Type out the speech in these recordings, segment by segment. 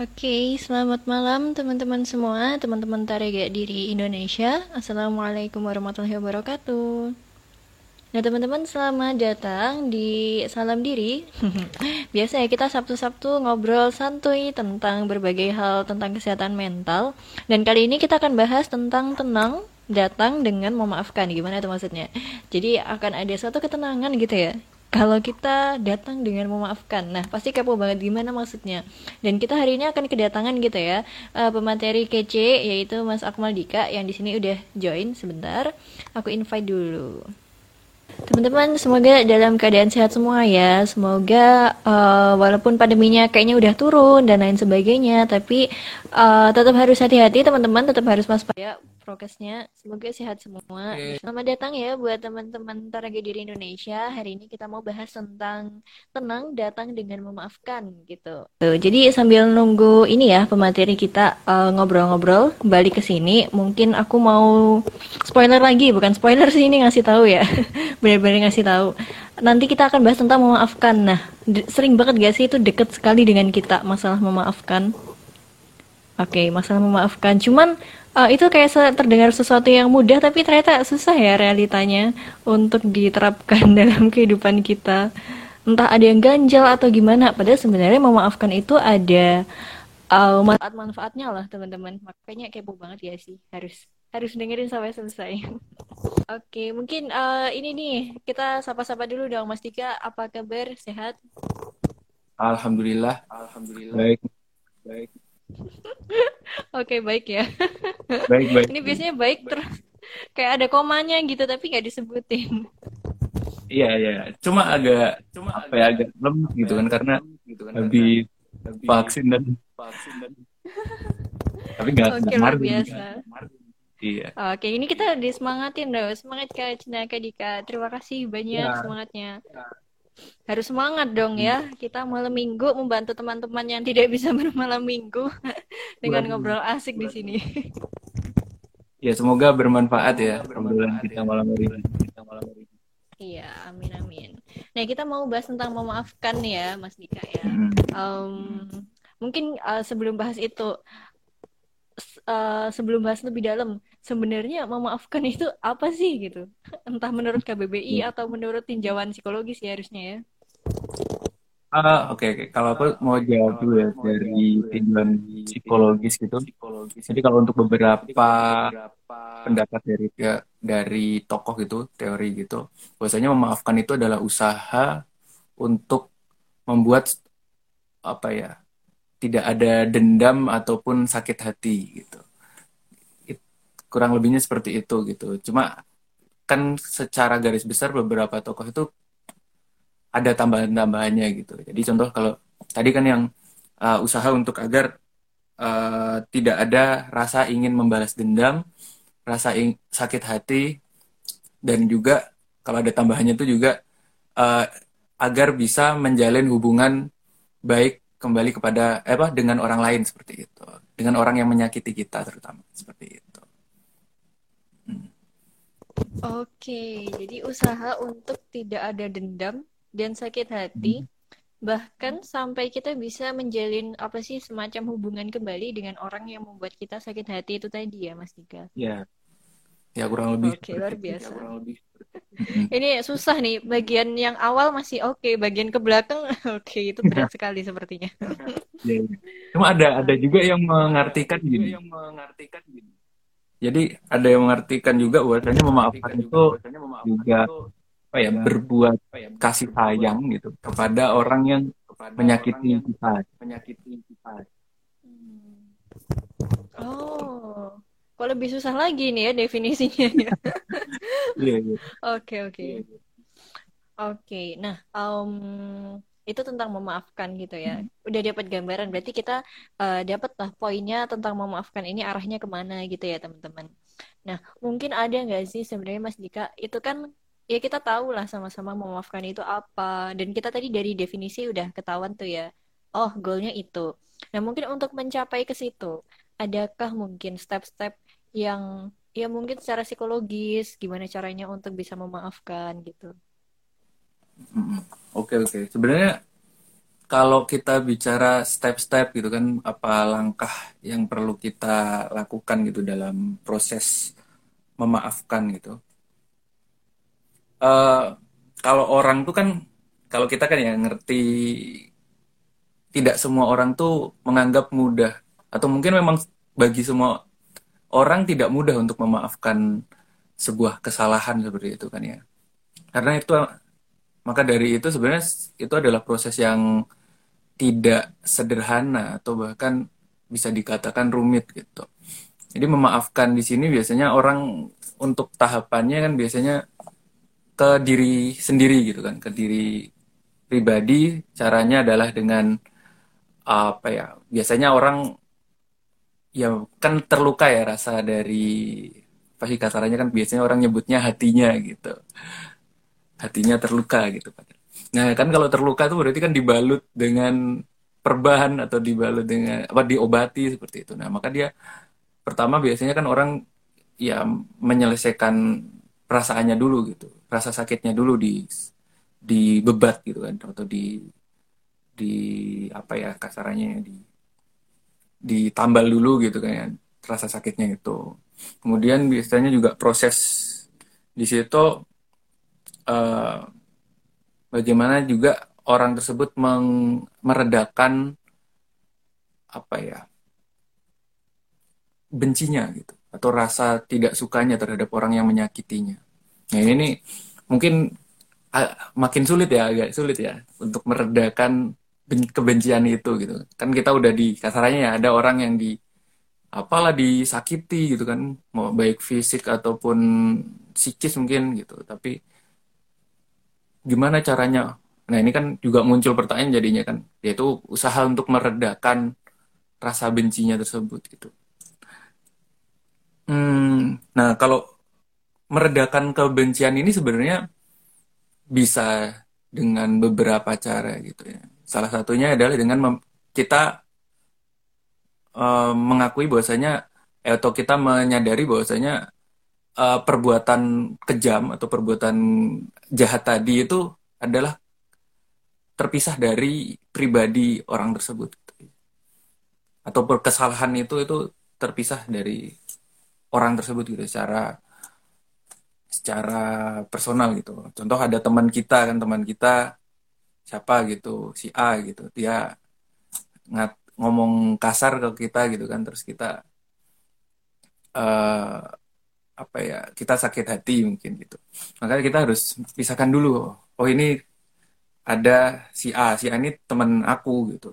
Oke, selamat malam teman-teman semua, teman-teman Tarega Diri Indonesia. Assalamualaikum warahmatullahi wabarakatuh. Nah, teman-teman selamat datang di Salam Diri. Biasa ya kita Sabtu-Sabtu ngobrol santuy tentang berbagai hal tentang kesehatan mental. Dan kali ini kita akan bahas tentang tenang datang dengan memaafkan. Gimana itu maksudnya? Jadi akan ada suatu ketenangan gitu ya kalau kita datang dengan memaafkan. Nah, pasti kepo banget gimana maksudnya. Dan kita hari ini akan kedatangan gitu ya, uh, pemateri kece yaitu Mas Akmal Dika yang di sini udah join sebentar. Aku invite dulu. Teman-teman, semoga dalam keadaan sehat semua ya. Semoga uh, walaupun pandeminya kayaknya udah turun dan lain sebagainya, tapi uh, tetap harus hati-hati teman-teman, tetap harus waspada prokesnya. Semoga sehat semua. Okay. Selamat datang ya buat teman-teman Taraga Diri Indonesia. Hari ini kita mau bahas tentang tenang datang dengan memaafkan gitu. Tuh, jadi sambil nunggu ini ya pemateri kita eh, ngobrol-ngobrol balik ke sini, mungkin aku mau spoiler lagi, bukan spoiler sih ini ngasih tahu ya. Benar-benar ngasih tahu. Nanti kita akan bahas tentang memaafkan. Nah, sering banget gak sih itu deket sekali dengan kita masalah memaafkan? Oke, okay, masalah memaafkan. Cuman uh, itu kayak terdengar sesuatu yang mudah tapi ternyata susah ya realitanya untuk diterapkan dalam kehidupan kita. Entah ada yang ganjal atau gimana padahal sebenarnya memaafkan itu ada uh, manfaat-manfaatnya lah teman-teman. Makanya kepo banget ya sih harus harus dengerin sampai selesai. Oke okay, mungkin uh, ini nih kita sapa-sapa dulu dong Mas Tika apa kabar? Sehat? Alhamdulillah. Alhamdulillah baik baik. Oke, baik ya. Baik, baik. Ini biasanya baik terus kayak ada komanya gitu tapi nggak disebutin. Iya, iya. Cuma agak cuma apa ya agak lemah gitu kan karena gitu kan habis vaksin dan vaksin dan tapi nggak Oke, luar biasa. Iya. Oke, ini kita disemangatin dong. Semangat Kak Cina Kak Dika. Terima kasih banyak ya. semangatnya. Ya harus semangat dong ya kita malam minggu membantu teman-teman yang tidak bisa bermalam minggu dengan ngobrol asik di sini. Ya semoga bermanfaat ya obrolan kita malam hari ini. Iya, amin amin. Nah kita mau bahas tentang memaafkan ya, Mas Dika ya. Um, mungkin uh, sebelum bahas itu, uh, sebelum bahas lebih dalam, sebenarnya memaafkan itu apa sih gitu? Entah menurut KBBI atau menurut tinjauan psikologis ya harusnya ya. Uh, Oke, okay, okay. kalau aku mau jawab dulu ya dari tinjauan psikologis gitu. Jadi kalau untuk beberapa pendapat dari dari tokoh gitu, teori gitu, bahwasanya memaafkan itu adalah usaha untuk membuat apa ya, tidak ada dendam ataupun sakit hati gitu. Kurang lebihnya seperti itu gitu. Cuma kan secara garis besar beberapa tokoh itu ada tambahan-tambahannya gitu. Jadi contoh kalau tadi kan yang uh, usaha untuk agar uh, tidak ada rasa ingin membalas dendam rasa sakit hati dan juga kalau ada tambahannya itu juga uh, agar bisa menjalin hubungan baik kembali kepada eh, apa dengan orang lain seperti itu dengan orang yang menyakiti kita terutama seperti itu Oke, jadi usaha untuk tidak ada dendam dan sakit hati, hmm. bahkan sampai kita bisa menjalin apa sih semacam hubungan kembali dengan orang yang membuat kita sakit hati itu tadi ya, Mas Dika? Ya, ya kurang lebih. Oke, luar biasa. Ya, kurang lebih. Ini susah nih, bagian yang awal masih oke, okay. bagian ke belakang oke okay, itu berat sekali sepertinya. ya, ya. Cuma ada ada juga yang mengartikan gini. Yang mengartikan gini jadi ada yang mengartikan juga bahwasanya memaafkan itu juga apa ya berbuat ya, kasih sayang gitu kepada orang yang menyakiti kita. Menyakiti kita. Oh, kok lebih susah lagi nih ya definisinya ya. Iya, iya. Oke, oke. Iya, oke, nah um, itu tentang memaafkan gitu ya. Hmm. Udah dapat gambaran, berarti kita uh, dapat lah poinnya tentang memaafkan ini arahnya ke mana gitu ya teman-teman. Nah mungkin ada nggak sih sebenarnya Mas Dika itu kan ya kita tahu lah sama-sama memaafkan itu apa dan kita tadi dari definisi udah ketahuan tuh ya. Oh goalnya itu. Nah mungkin untuk mencapai ke situ adakah mungkin step-step yang ya mungkin secara psikologis gimana caranya untuk bisa memaafkan gitu. Oke oke. Sebenarnya kalau kita bicara step-step gitu kan, apa langkah yang perlu kita lakukan gitu dalam proses memaafkan gitu. Uh, kalau orang tuh kan, kalau kita kan ya ngerti, tidak semua orang tuh menganggap mudah, atau mungkin memang bagi semua orang tidak mudah untuk memaafkan sebuah kesalahan seperti itu kan ya. Karena itu maka dari itu sebenarnya itu adalah proses yang tidak sederhana atau bahkan bisa dikatakan rumit gitu. Jadi memaafkan di sini biasanya orang untuk tahapannya kan biasanya ke diri sendiri gitu kan, ke diri pribadi. Caranya adalah dengan apa ya? Biasanya orang ya kan terluka ya rasa dari pasti kasarannya kan biasanya orang nyebutnya hatinya gitu. Hatinya terluka gitu nah kan kalau terluka tuh berarti kan dibalut dengan perban atau dibalut dengan apa diobati seperti itu. Nah maka dia pertama biasanya kan orang ya menyelesaikan perasaannya dulu gitu. Rasa sakitnya dulu di di bebat gitu kan atau di di apa ya kasarannya di ditambal dulu gitu kan rasa sakitnya itu kemudian biasanya juga proses di situ uh, bagaimana juga orang tersebut meng, meredakan apa ya bencinya gitu atau rasa tidak sukanya terhadap orang yang menyakitinya. Nah ini mungkin uh, makin sulit ya agak sulit ya untuk meredakan kebencian itu gitu. Kan kita udah di kasarannya ya ada orang yang di apalah disakiti gitu kan mau baik fisik ataupun psikis mungkin gitu tapi gimana caranya? Nah ini kan juga muncul pertanyaan jadinya kan, yaitu usaha untuk meredakan rasa bencinya tersebut gitu. Hmm, nah kalau meredakan kebencian ini sebenarnya bisa dengan beberapa cara gitu ya. Salah satunya adalah dengan kita uh, mengakui bahwasanya atau kita menyadari bahwasanya uh, perbuatan kejam atau perbuatan jahat tadi itu adalah terpisah dari pribadi orang tersebut. Atau kesalahan itu itu terpisah dari orang tersebut gitu secara secara personal gitu. Contoh ada teman kita kan teman kita siapa gitu si A gitu. Dia ngat ngomong kasar ke kita gitu kan terus kita uh, apa ya kita sakit hati mungkin gitu. Makanya kita harus pisahkan dulu oh ini ada si A si A ini teman aku gitu.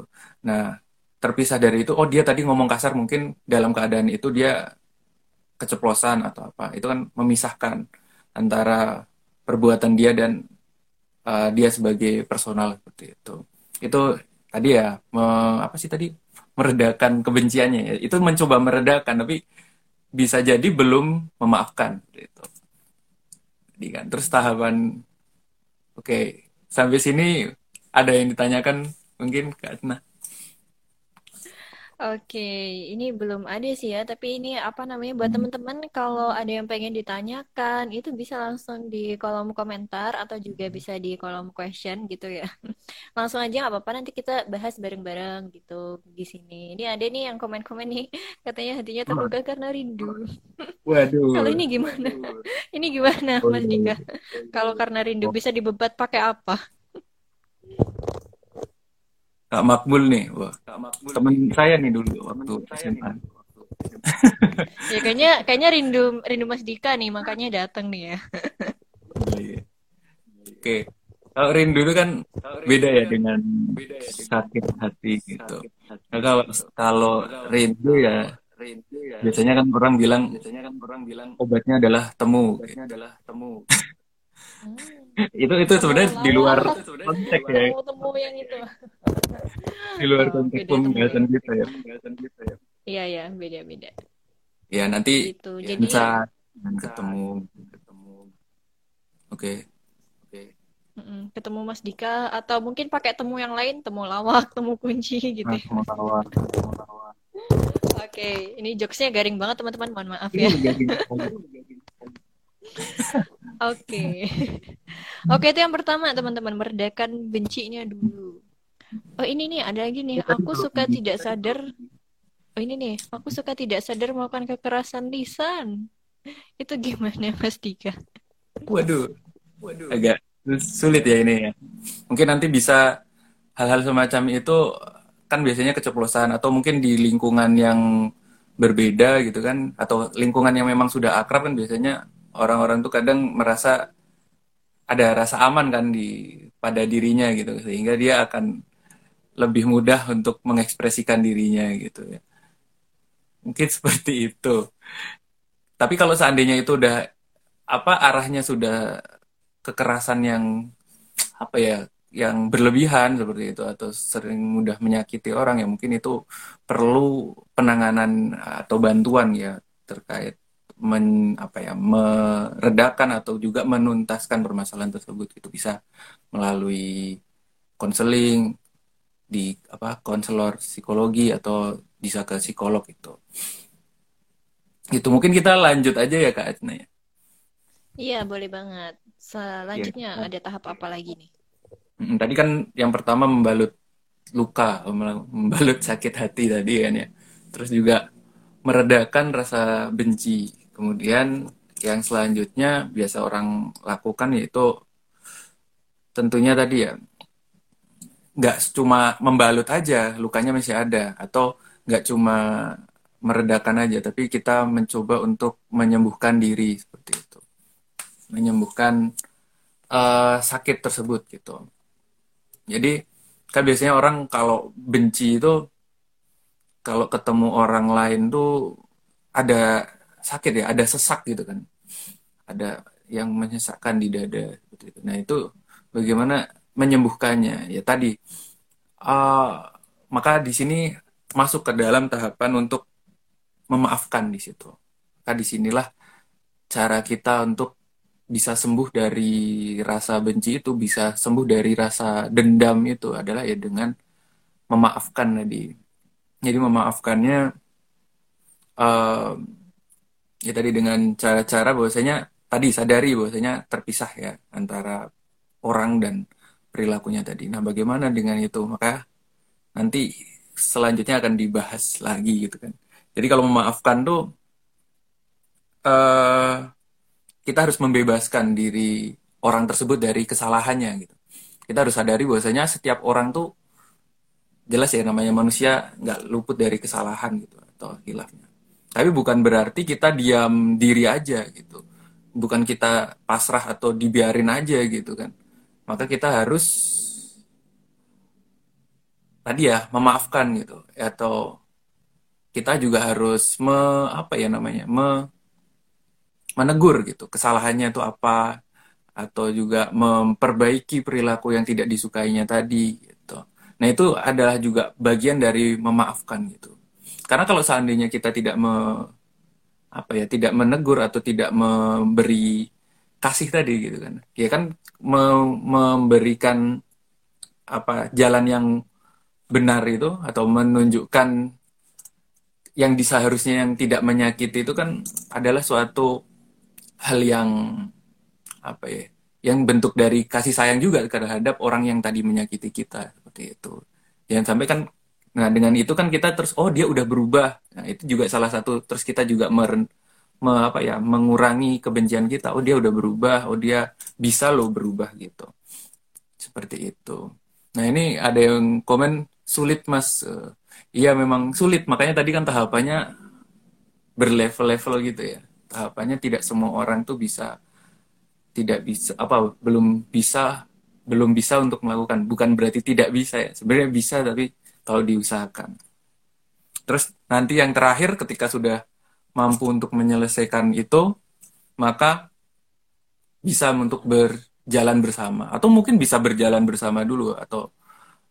Nah terpisah dari itu oh dia tadi ngomong kasar mungkin dalam keadaan itu dia keceplosan atau apa. Itu kan memisahkan antara perbuatan dia dan uh, dia sebagai personal seperti itu. Itu tadi ya me, apa sih tadi? Meredakan kebenciannya ya. Itu mencoba meredakan tapi bisa jadi belum memaafkan. Jadi kan terus tahapan oke okay, sampai sini ada yang ditanyakan mungkin karena Oke, ini belum ada sih ya, tapi ini apa namanya buat hmm. teman-teman kalau ada yang pengen ditanyakan itu bisa langsung di kolom komentar atau juga bisa di kolom question gitu ya. Langsung aja nggak apa-apa nanti kita bahas bareng-bareng gitu di sini. Ini ada nih yang komen-komen nih katanya hatinya terluka karena rindu. Waduh. kalau ini gimana? ini gimana Mas Dika? Kalau karena rindu bisa dibebat pakai apa? Kak Makmul nih, wah. Kak Makmul. Temen saya nih dulu waktu SMA. ya kayaknya kayaknya rindu rindu Mas Dika nih makanya datang nih ya. Iya. Oke. Kalau rindu itu kan beda ya dengan sakit hati gitu. Nah, kalau kalau rindu ya biasanya kan orang bilang biasanya kan orang bilang obatnya adalah temu. Obatnya adalah temu. itu itu sebenarnya di luar konteks ya. Temu yang itu. di luar konteks pembahasan kita ya. Pembahasan kita ya. Iya ya, beda-beda. Ya nanti gitu. Jadi, bisa ketemu ketemu. Oke. Oke. Ketemu Mas Dika atau mungkin pakai temu yang lain, temu lawak, temu kunci gitu. Nah, temu lawak, temu lawak. Oke, ini jokesnya garing banget teman-teman, mohon maaf ya. Oke. Oke, itu yang pertama teman-teman, meredakan bencinya dulu. Oh ini nih ada lagi nih. Aku suka tidak sadar. Oh ini nih. Aku suka tidak sadar melakukan kekerasan lisan. Itu gimana Mas Dika? Waduh, waduh. Agak sulit ya ini ya. Mungkin nanti bisa hal-hal semacam itu kan biasanya keceplosan atau mungkin di lingkungan yang berbeda gitu kan atau lingkungan yang memang sudah akrab kan biasanya orang-orang tuh kadang merasa ada rasa aman kan di pada dirinya gitu. Sehingga dia akan lebih mudah untuk mengekspresikan dirinya gitu ya. Mungkin seperti itu. Tapi kalau seandainya itu udah apa arahnya sudah kekerasan yang apa ya yang berlebihan seperti itu atau sering mudah menyakiti orang ya mungkin itu perlu penanganan atau bantuan ya terkait men apa ya meredakan atau juga menuntaskan permasalahan tersebut itu bisa melalui konseling di apa konselor psikologi atau bisa ke psikolog itu itu mungkin kita lanjut aja ya kak Atna ya. Iya boleh banget. Selanjutnya ya. ada tahap apa lagi nih? Tadi kan yang pertama membalut luka membalut sakit hati tadi kan ya. Terus juga meredakan rasa benci kemudian yang selanjutnya biasa orang lakukan yaitu tentunya tadi ya nggak cuma membalut aja lukanya masih ada atau nggak cuma meredakan aja tapi kita mencoba untuk menyembuhkan diri seperti itu. Menyembuhkan uh, sakit tersebut gitu. Jadi kan biasanya orang kalau benci itu kalau ketemu orang lain tuh ada sakit ya ada sesak gitu kan. Ada yang menyesakkan di dada seperti itu. Nah itu bagaimana menyembuhkannya? Ya tadi uh, maka di sini masuk ke dalam tahapan untuk memaafkan di situ. Maka di sinilah cara kita untuk bisa sembuh dari rasa benci itu bisa sembuh dari rasa dendam itu adalah ya dengan memaafkan tadi. Jadi memaafkannya uh, ya tadi dengan cara-cara bahwasanya tadi sadari bahwasanya terpisah ya antara orang dan perilakunya tadi. Nah, bagaimana dengan itu? Maka nanti selanjutnya akan dibahas lagi gitu kan. Jadi kalau memaafkan tuh uh, kita harus membebaskan diri orang tersebut dari kesalahannya gitu. Kita harus sadari bahwasanya setiap orang tuh jelas ya namanya manusia nggak luput dari kesalahan gitu atau hilafnya. Tapi bukan berarti kita diam diri aja gitu. Bukan kita pasrah atau dibiarin aja gitu kan maka kita harus tadi ya memaafkan gitu atau kita juga harus me apa ya namanya me menegur gitu kesalahannya itu apa atau juga memperbaiki perilaku yang tidak disukainya tadi gitu. Nah, itu adalah juga bagian dari memaafkan gitu. Karena kalau seandainya kita tidak me apa ya, tidak menegur atau tidak memberi kasih tadi gitu kan. Ya kan me memberikan apa jalan yang benar itu atau menunjukkan yang seharusnya yang tidak menyakiti itu kan adalah suatu hal yang apa ya yang bentuk dari kasih sayang juga terhadap orang yang tadi menyakiti kita seperti itu. Jangan sampai kan nah dengan itu kan kita terus oh dia udah berubah. Nah itu juga salah satu terus kita juga meren, me, apa ya mengurangi kebencian kita. Oh dia udah berubah. Oh dia bisa loh berubah gitu. Seperti itu. Nah ini ada yang komen sulit mas. Uh, iya memang sulit. Makanya tadi kan tahapannya berlevel-level gitu ya. Tahapannya tidak semua orang tuh bisa tidak bisa apa belum bisa belum bisa untuk melakukan. Bukan berarti tidak bisa ya. Sebenarnya bisa tapi kalau diusahakan terus nanti yang terakhir ketika sudah mampu untuk menyelesaikan itu, maka bisa untuk berjalan bersama atau mungkin bisa berjalan bersama dulu atau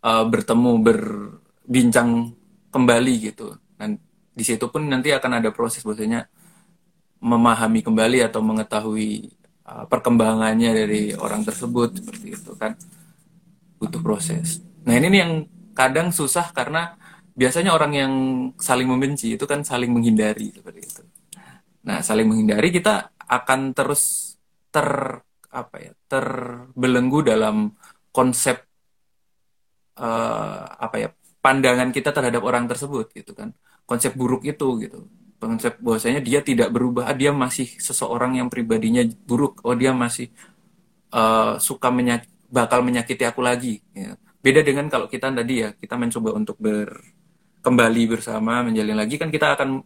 uh, bertemu berbincang kembali gitu. Dan di situ pun nanti akan ada proses bahwasanya memahami kembali atau mengetahui uh, perkembangannya dari orang tersebut seperti itu kan butuh proses. Nah ini nih yang kadang susah karena biasanya orang yang saling membenci itu kan saling menghindari seperti itu. Nah, saling menghindari kita akan terus ter apa ya terbelenggu dalam konsep uh, apa ya pandangan kita terhadap orang tersebut gitu kan konsep buruk itu gitu konsep bahwasanya dia tidak berubah ah, dia masih seseorang yang pribadinya buruk oh dia masih uh, suka menyak bakal menyakiti aku lagi ya. Beda dengan kalau kita tadi ya kita mencoba untuk ber kembali bersama menjalin lagi kan kita akan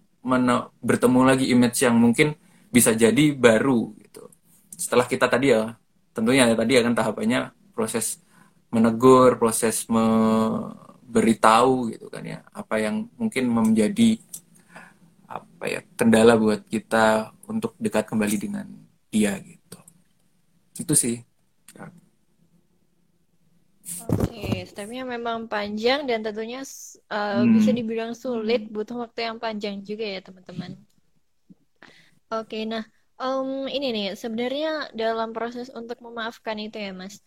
bertemu lagi image yang mungkin bisa jadi baru gitu. Setelah kita tadi ya tentunya ya, tadi akan tahapannya proses menegur proses memberitahu gitu kan ya. Apa yang mungkin menjadi apa ya kendala buat kita untuk dekat kembali dengan dia gitu. Itu sih Oke, stepnya memang panjang dan tentunya uh, hmm. bisa dibilang sulit, butuh waktu yang panjang juga ya teman-teman. Oke, nah um, ini nih sebenarnya dalam proses untuk memaafkan itu ya Mas,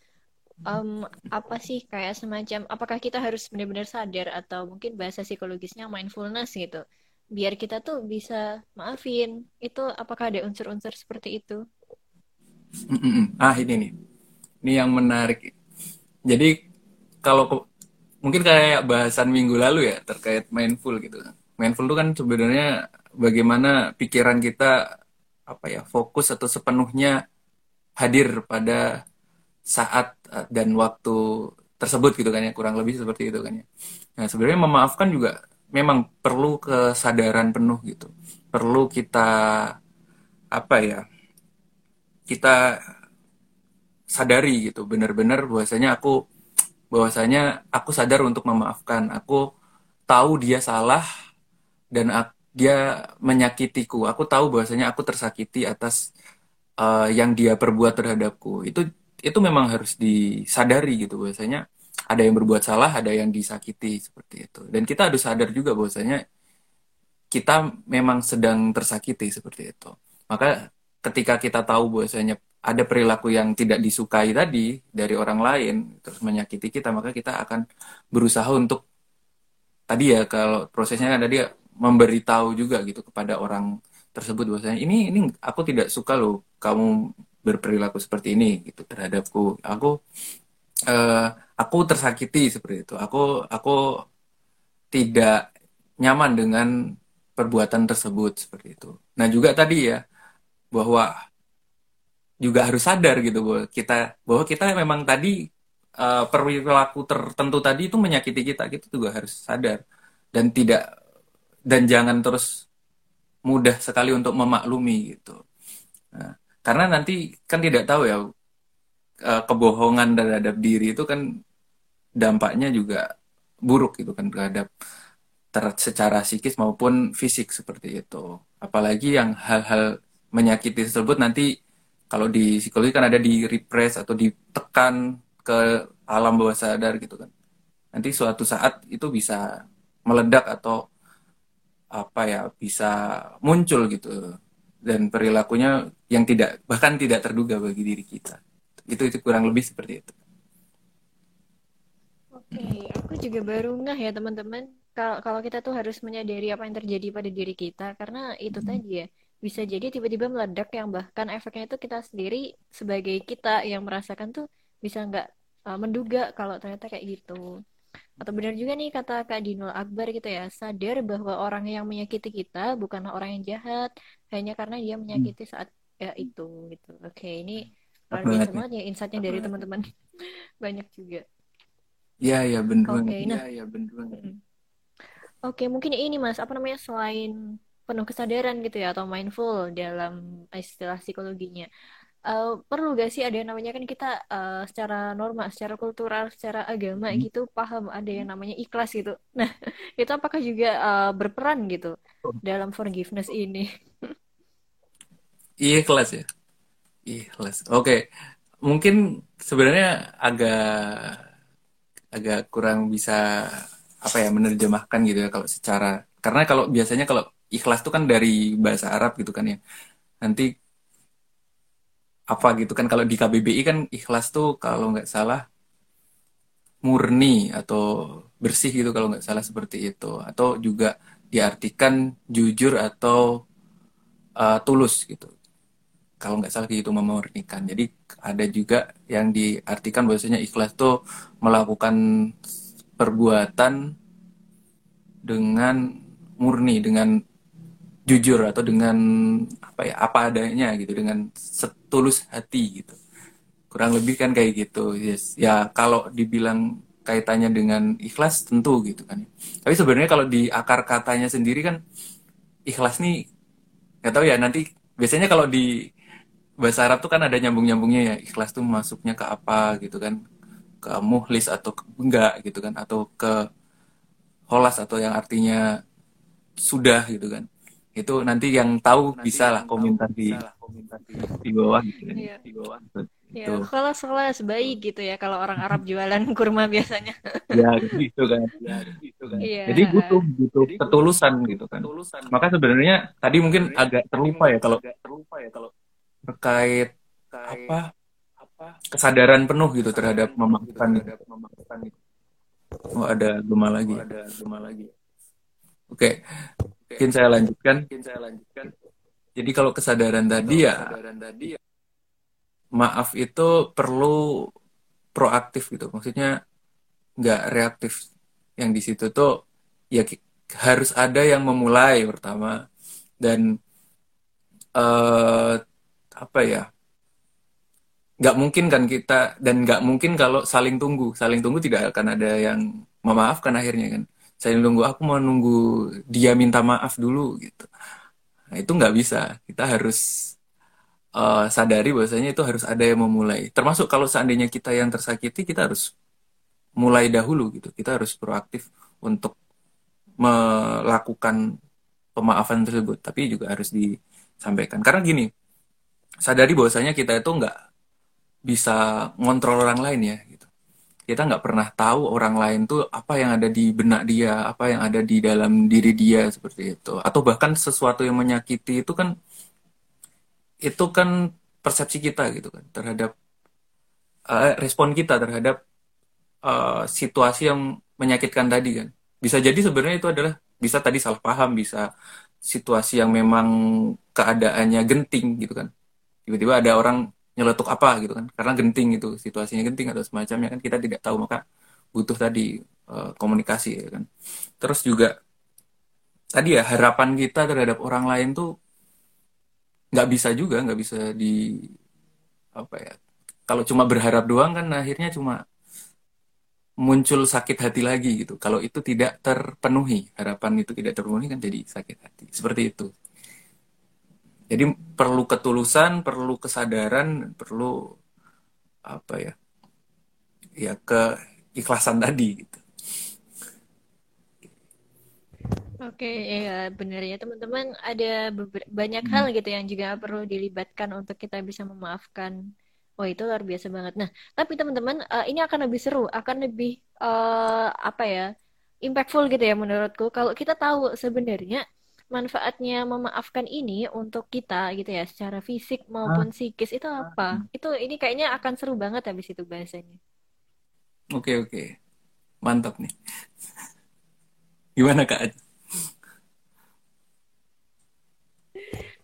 um, apa sih kayak semacam apakah kita harus benar-benar sadar atau mungkin bahasa psikologisnya mindfulness gitu? biar kita tuh bisa maafin itu apakah ada unsur-unsur seperti itu ah ini nih ini yang menarik jadi kalau mungkin kayak bahasan minggu lalu ya terkait mindful gitu. Mindful itu kan sebenarnya bagaimana pikiran kita apa ya fokus atau sepenuhnya hadir pada saat eh, dan waktu tersebut gitu kan ya kurang lebih seperti itu kan ya. Nah sebenarnya memaafkan juga memang perlu kesadaran penuh gitu. Perlu kita apa ya kita sadari gitu benar-benar bahwasanya aku bahwasanya aku sadar untuk memaafkan aku tahu dia salah dan dia menyakitiku aku tahu bahwasanya aku tersakiti atas uh, yang dia perbuat terhadapku itu itu memang harus disadari gitu bahwasanya ada yang berbuat salah, ada yang disakiti seperti itu. Dan kita harus sadar juga bahwasanya kita memang sedang tersakiti seperti itu. Maka ketika kita tahu bahwasanya ada perilaku yang tidak disukai tadi dari orang lain terus menyakiti kita, maka kita akan berusaha untuk tadi ya kalau prosesnya kan tadi memberitahu juga gitu kepada orang tersebut bahwasanya ini ini aku tidak suka loh kamu berperilaku seperti ini gitu terhadapku. Aku uh, aku tersakiti seperti itu. Aku aku tidak nyaman dengan perbuatan tersebut seperti itu. Nah juga tadi ya bahwa juga harus sadar gitu bahwa kita bahwa kita memang tadi uh, perilaku tertentu tadi itu menyakiti kita gitu juga harus sadar dan tidak dan jangan terus mudah sekali untuk memaklumi gitu. Nah, karena nanti kan tidak tahu ya uh, kebohongan terhadap diri itu kan dampaknya juga buruk gitu kan terhadap ter secara psikis maupun fisik seperti itu. Apalagi yang hal-hal menyakiti tersebut nanti kalau di psikologi kan ada di repress atau ditekan ke alam bawah sadar gitu kan. Nanti suatu saat itu bisa meledak atau apa ya bisa muncul gitu dan perilakunya yang tidak bahkan tidak terduga bagi diri kita itu itu kurang lebih seperti itu oke aku juga baru nggak ya teman-teman kalau kalau kita tuh harus menyadari apa yang terjadi pada diri kita karena itu hmm. tadi ya bisa jadi tiba-tiba meledak yang bahkan efeknya itu kita sendiri sebagai kita yang merasakan tuh bisa nggak uh, menduga kalau ternyata kayak gitu. Atau benar juga nih kata Kak Dinul Akbar gitu ya sadar bahwa orang yang menyakiti kita bukanlah orang yang jahat hanya karena dia menyakiti saat ya itu gitu. Oke ini luar biasa banget ya insightnya dari teman-teman. Banyak juga. Iya iya benar Oke, okay, nah, ya, ya benar Oke, okay, mungkin ini Mas, apa namanya selain penuh kesadaran gitu ya atau mindful dalam istilah psikologinya. Uh, perlu gak sih ada yang namanya kan kita uh, secara norma, secara kultural, secara agama hmm. gitu paham ada yang namanya ikhlas gitu. Nah, itu apakah juga uh, berperan gitu dalam forgiveness ini? Ikhlas ya. Ikhlas. Oke. Okay. Mungkin sebenarnya agak agak kurang bisa apa ya menerjemahkan gitu ya kalau secara karena kalau biasanya kalau ikhlas itu kan dari bahasa Arab gitu kan ya. Nanti apa gitu kan kalau di KBBI kan ikhlas tuh kalau nggak salah murni atau bersih gitu kalau nggak salah seperti itu atau juga diartikan jujur atau uh, tulus gitu kalau nggak salah gitu memurnikan. Jadi ada juga yang diartikan bahwasanya ikhlas tuh melakukan perbuatan dengan murni dengan jujur atau dengan apa ya apa adanya gitu dengan setulus hati gitu. Kurang lebih kan kayak gitu yes. Ya kalau dibilang kaitannya dengan ikhlas tentu gitu kan. Tapi sebenarnya kalau di akar katanya sendiri kan ikhlas nih nggak tahu ya nanti biasanya kalau di bahasa Arab tuh kan ada nyambung-nyambungnya ya ikhlas tuh masuknya ke apa gitu kan. Ke muhlis atau ke, enggak gitu kan atau ke holas atau yang artinya sudah gitu kan itu nanti yang tahu nanti bisa lah komentar di, di bawah gitu kan iya. di bawah Ya, kelas kelas baik gitu ya kalau orang Arab jualan kurma biasanya. ya gitu kan. Ya gitu kan. Iya. Jadi butuh butuh Jadi, ketulusan gitu kan. Ketulusan. Maka sebenarnya tadi mungkin agak terlupa ya kalau terlupa ya kalau terkait apa apa kesadaran penuh gitu terhadap memaafkan terhadap memaafkan itu. Oh ada gema lagi. Oh, ada gema lagi. Oke. Mungkin saya lanjutkan. Mungkin saya lanjutkan. Jadi kalau kesadaran tadi ya kesadaran tadi ya. maaf itu perlu proaktif gitu. Maksudnya nggak reaktif. Yang di situ tuh ya harus ada yang memulai pertama. Dan uh, apa ya? Nggak mungkin kan kita dan nggak mungkin kalau saling tunggu. Saling tunggu tidak akan ada yang memaafkan akhirnya kan saling tunggu aku mau nunggu dia minta maaf dulu gitu nah itu nggak bisa kita harus uh, sadari bahwasanya itu harus ada yang memulai. Termasuk kalau seandainya kita yang tersakiti, kita harus mulai dahulu gitu. Kita harus proaktif untuk melakukan pemaafan tersebut, tapi juga harus disampaikan. Karena gini, sadari bahwasanya kita itu nggak bisa ngontrol orang lain ya. Kita nggak pernah tahu orang lain tuh apa yang ada di benak dia, apa yang ada di dalam diri dia seperti itu. Atau bahkan sesuatu yang menyakiti itu kan itu kan persepsi kita gitu kan terhadap uh, respon kita terhadap uh, situasi yang menyakitkan tadi kan bisa jadi sebenarnya itu adalah bisa tadi salah paham bisa situasi yang memang keadaannya genting gitu kan tiba-tiba ada orang nyeletuk apa gitu kan. Karena genting itu situasinya genting atau semacamnya kan kita tidak tahu maka butuh tadi uh, komunikasi ya kan. Terus juga tadi ya harapan kita terhadap orang lain tuh nggak bisa juga nggak bisa di apa ya kalau cuma berharap doang kan akhirnya cuma muncul sakit hati lagi gitu. Kalau itu tidak terpenuhi harapan itu tidak terpenuhi kan jadi sakit hati. Seperti itu jadi perlu ketulusan perlu kesadaran perlu apa ya ya keikhlasan tadi gitu Oke, ya benar ya teman-teman. Ada banyak hmm. hal gitu yang juga perlu dilibatkan untuk kita bisa memaafkan. Wah itu luar biasa banget. Nah, tapi teman-teman uh, ini akan lebih seru, akan lebih uh, apa ya, impactful gitu ya menurutku. Kalau kita tahu sebenarnya manfaatnya memaafkan ini untuk kita gitu ya, secara fisik maupun psikis itu apa? Itu ini kayaknya akan seru banget habis itu bahasanya. Oke oke, mantap nih. Gimana kak?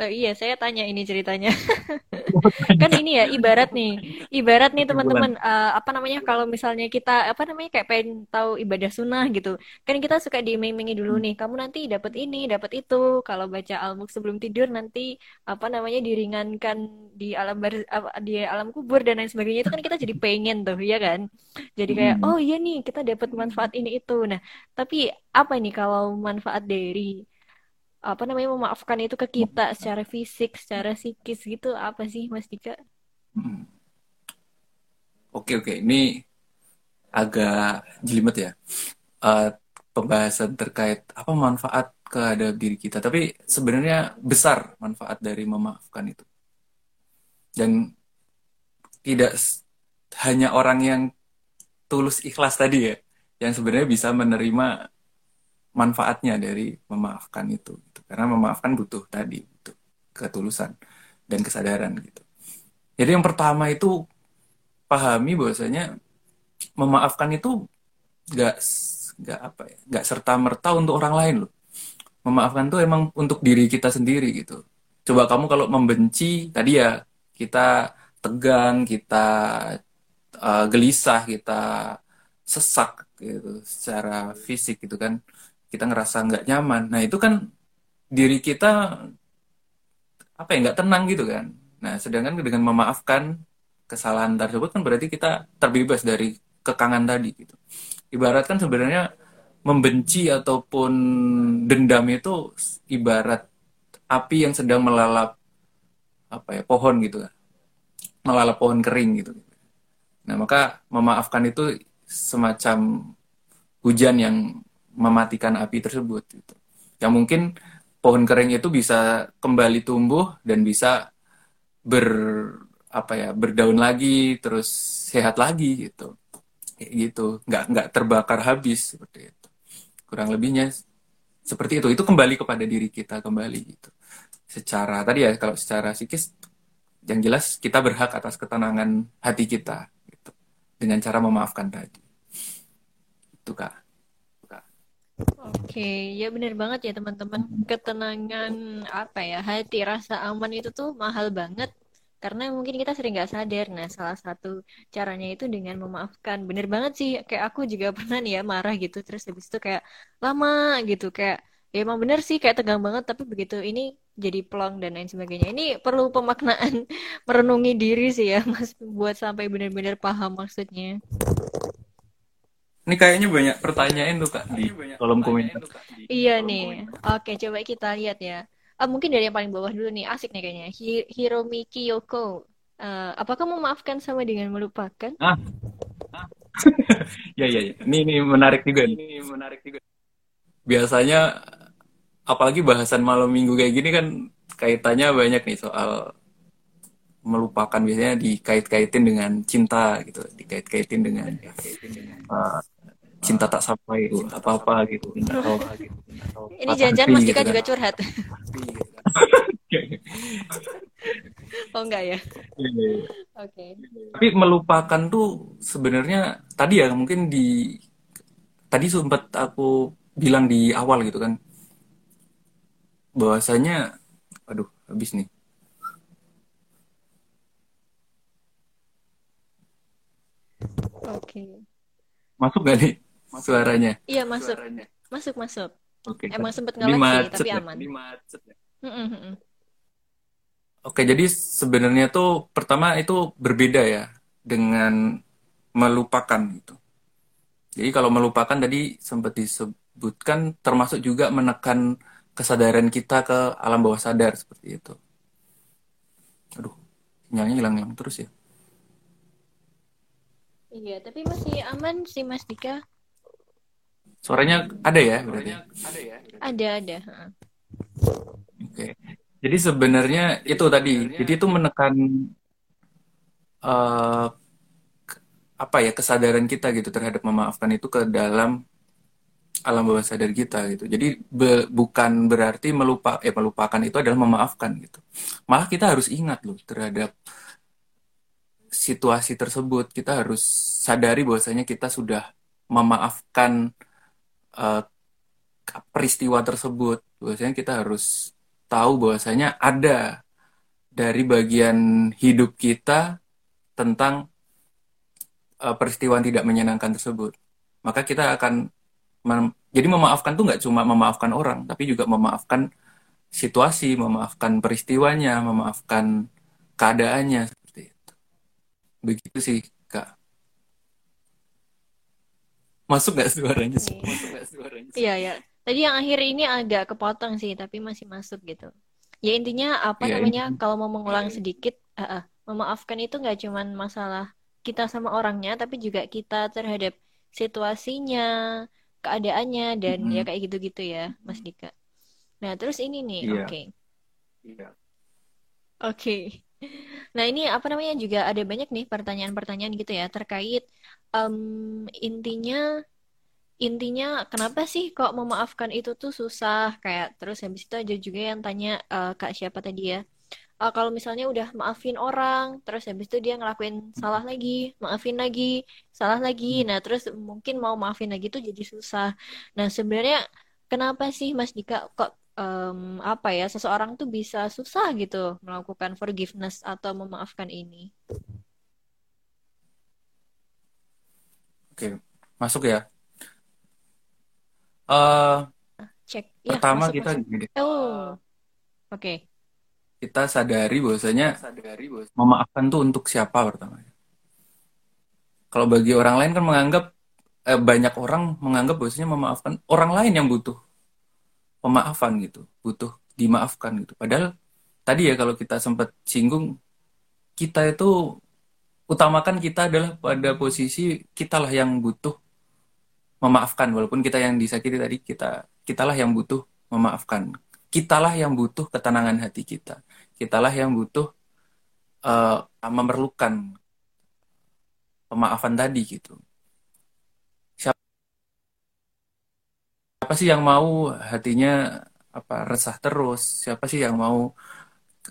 Oh, iya, saya tanya ini ceritanya. kan ini ya ibarat nih, ibarat nih teman-teman uh, apa namanya kalau misalnya kita apa namanya kayak pengen tahu ibadah sunnah gitu, kan kita suka diiming-imingi dulu nih, kamu nanti dapat ini, dapat itu. Kalau baca al sebelum tidur nanti apa namanya diringankan di alam bar, di alam kubur dan lain sebagainya itu kan kita jadi pengen tuh, ya kan? Jadi kayak hmm. oh iya nih kita dapat manfaat ini itu. Nah, tapi apa nih kalau manfaat dari apa namanya memaafkan itu ke kita secara fisik, secara psikis gitu apa sih Mas Dika? Hmm. Oke oke, ini agak jelimet ya uh, pembahasan terkait apa manfaat kehadap diri kita. Tapi sebenarnya besar manfaat dari memaafkan itu. Dan tidak hanya orang yang tulus ikhlas tadi ya, yang sebenarnya bisa menerima manfaatnya dari memaafkan itu. Karena memaafkan butuh tadi butuh ketulusan dan kesadaran gitu. Jadi yang pertama itu pahami bahwasanya memaafkan itu nggak nggak apa ya nggak serta merta untuk orang lain loh. Memaafkan tuh emang untuk diri kita sendiri gitu. Coba kamu kalau membenci tadi ya kita tegang kita uh, gelisah kita sesak gitu secara fisik gitu kan. Kita ngerasa nggak nyaman. Nah itu kan diri kita apa ya nggak tenang gitu kan. Nah sedangkan dengan memaafkan kesalahan tersebut kan berarti kita terbebas dari kekangan tadi gitu. Ibarat kan sebenarnya membenci ataupun dendam itu ibarat api yang sedang melalap apa ya pohon gitu kan. Melalap pohon kering gitu. Nah maka memaafkan itu semacam hujan yang mematikan api tersebut gitu. Yang mungkin pohon kering itu bisa kembali tumbuh dan bisa ber apa ya berdaun lagi terus sehat lagi gitu. Kayak gitu. Nggak nggak terbakar habis seperti itu. Kurang lebihnya seperti itu. Itu kembali kepada diri kita kembali gitu. Secara tadi ya kalau secara psikis yang jelas kita berhak atas ketenangan hati kita gitu. Dengan cara memaafkan tadi. Itu kak Oke, ya benar banget ya teman-teman. Ketenangan apa ya, hati rasa aman itu tuh mahal banget. Karena mungkin kita sering nggak sadar. Nah, salah satu caranya itu dengan memaafkan. Bener banget sih, kayak aku juga pernah nih ya marah gitu. Terus habis itu kayak lama gitu. Kayak ya emang bener sih kayak tegang banget. Tapi begitu ini jadi plong dan lain sebagainya. Ini perlu pemaknaan merenungi diri sih ya, Mas. Buat sampai benar-benar paham maksudnya. Ini kayaknya banyak pertanyaan tuh kak di kolom komentar. Iya nih. Oke, coba kita lihat ya. Ah, mungkin dari yang paling bawah dulu nih, asik nih kayaknya. Hi Hiromiki Yoko. Uh, apakah memaafkan sama dengan melupakan? Ah. ah. ya ya ya. Ini ini menarik juga. Ini menarik juga. Biasanya apalagi bahasan malam minggu kayak gini kan kaitannya banyak nih soal melupakan biasanya dikait-kaitin dengan cinta gitu, dikait-kaitin dengan uh, cinta tak sampai apa apa gitu atau ini jangan Mas Dika gitu juga kan. curhat. Oh enggak ya? Iya, oke. Okay. tapi melupakan tuh sebenarnya tadi ya mungkin di tadi sempat aku bilang di awal gitu kan. Bahwasanya aduh habis nih. Oke. Okay. masuk gak nih suaranya. Iya masuk. Suaranya. Masuk masuk. Oke. Okay. Emang sempat ngelag sih tapi ya? aman. Ya? Oke, jadi sebenarnya tuh pertama itu berbeda ya dengan melupakan gitu. Jadi kalau melupakan tadi sempat disebutkan termasuk juga menekan kesadaran kita ke alam bawah sadar seperti itu. Aduh, sinyalnya hilang-hilang terus ya. Iya, tapi masih aman sih Mas Dika. Suaranya ada ya berarti? Ada ya? Ada, ada. Oke. Jadi sebenarnya itu tadi, jadi itu menekan uh, apa ya kesadaran kita gitu terhadap memaafkan itu ke dalam alam bawah sadar kita gitu. Jadi be, bukan berarti melupa eh melupakan itu adalah memaafkan gitu. Malah kita harus ingat loh terhadap situasi tersebut. Kita harus sadari bahwasanya kita sudah memaafkan uh, peristiwa tersebut. Biasanya kita harus tahu bahwasanya ada dari bagian hidup kita tentang uh, peristiwa yang tidak menyenangkan tersebut. Maka kita akan mem jadi memaafkan tuh nggak cuma memaafkan orang, tapi juga memaafkan situasi, memaafkan peristiwanya, memaafkan keadaannya seperti itu. Begitu sih, Kak. Masuk gak suaranya? Iya. Masuk gak suaranya? Iya, ya. Tadi yang akhir ini agak kepotong sih, tapi masih masuk gitu. Ya intinya apa ya, namanya ini. kalau mau mengulang sedikit, uh, uh, memaafkan itu nggak cuma masalah kita sama orangnya, tapi juga kita terhadap situasinya, keadaannya dan mm -hmm. ya kayak gitu-gitu ya, Mas Dika. Nah terus ini nih, yeah. oke. Okay. Yeah. Oke. Okay. Nah ini apa namanya juga ada banyak nih pertanyaan-pertanyaan gitu ya terkait um, intinya intinya kenapa sih kok memaafkan itu tuh susah? Kayak terus habis itu aja juga yang tanya uh, kak siapa tadi ya? Uh, kalau misalnya udah maafin orang terus habis itu dia ngelakuin salah lagi maafin lagi salah lagi. Nah terus mungkin mau maafin lagi tuh jadi susah. Nah sebenarnya kenapa sih Mas Dika kok um, apa ya seseorang tuh bisa susah gitu melakukan forgiveness atau memaafkan ini Oke, masuk ya. uh, cek ya, pertama masuk, kita masuk. gini deh. oh oke okay. kita sadari bahwasanya sadari bahwasanya memaafkan tuh untuk siapa pertama kalau bagi orang lain kan menganggap eh, banyak orang menganggap bahwasanya memaafkan orang lain yang butuh pemaafan gitu butuh dimaafkan gitu padahal tadi ya kalau kita sempat singgung kita itu utamakan kita adalah pada posisi kitalah yang butuh memaafkan. Walaupun kita yang disakiti tadi kita kitalah yang butuh memaafkan. Kitalah yang butuh ketenangan hati kita. Kitalah yang butuh uh, memerlukan pemaafan tadi gitu. Siapa, sih yang mau hatinya apa resah terus? Siapa sih yang mau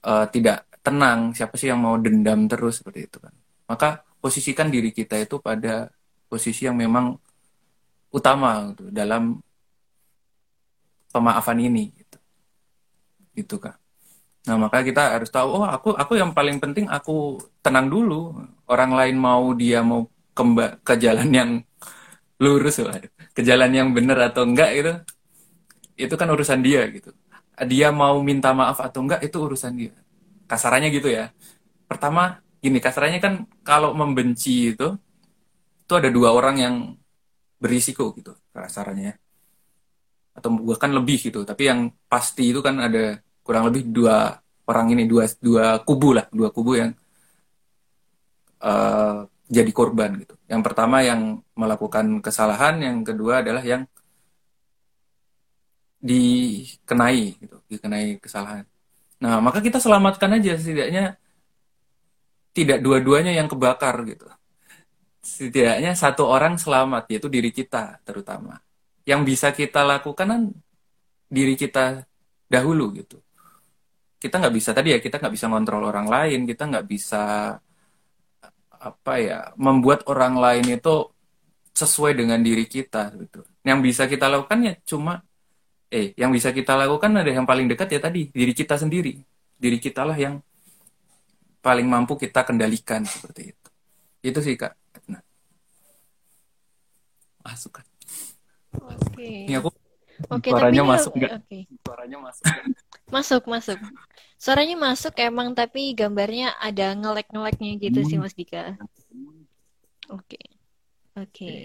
uh, tidak tenang? Siapa sih yang mau dendam terus? Seperti itu kan maka posisikan diri kita itu pada posisi yang memang utama gitu, dalam pemaafan ini gitu. gitu kak. Nah maka kita harus tahu oh aku aku yang paling penting aku tenang dulu. Orang lain mau dia mau kembali ke jalan yang lurus lah ke jalan yang benar atau enggak itu itu kan urusan dia gitu. Dia mau minta maaf atau enggak itu urusan dia. Kasarannya gitu ya. Pertama gini kasarnya kan kalau membenci itu itu ada dua orang yang berisiko gitu kasarnya atau bahkan lebih gitu tapi yang pasti itu kan ada kurang lebih dua orang ini dua dua kubu lah dua kubu yang uh, jadi korban gitu. Yang pertama yang melakukan kesalahan yang kedua adalah yang dikenai gitu dikenai kesalahan. Nah maka kita selamatkan aja setidaknya tidak dua-duanya yang kebakar gitu. Setidaknya satu orang selamat, yaitu diri kita terutama. Yang bisa kita lakukan kan diri kita dahulu gitu. Kita nggak bisa tadi ya, kita nggak bisa ngontrol orang lain, kita nggak bisa apa ya membuat orang lain itu sesuai dengan diri kita gitu. Yang bisa kita lakukan ya cuma eh yang bisa kita lakukan ada yang paling dekat ya tadi diri kita sendiri. Diri kita lah yang paling mampu kita kendalikan seperti itu. Itu sih kak. Nah. Masuk kan. Oke. Okay. Ini aku Oke, suaranya tapi masuk nggak? Okay. Suaranya masuk. masuk, masuk. Suaranya masuk emang tapi gambarnya ada ngelek-ngeleknya gitu hmm. sih Mas Dika. Oke. Okay. Oke. Okay.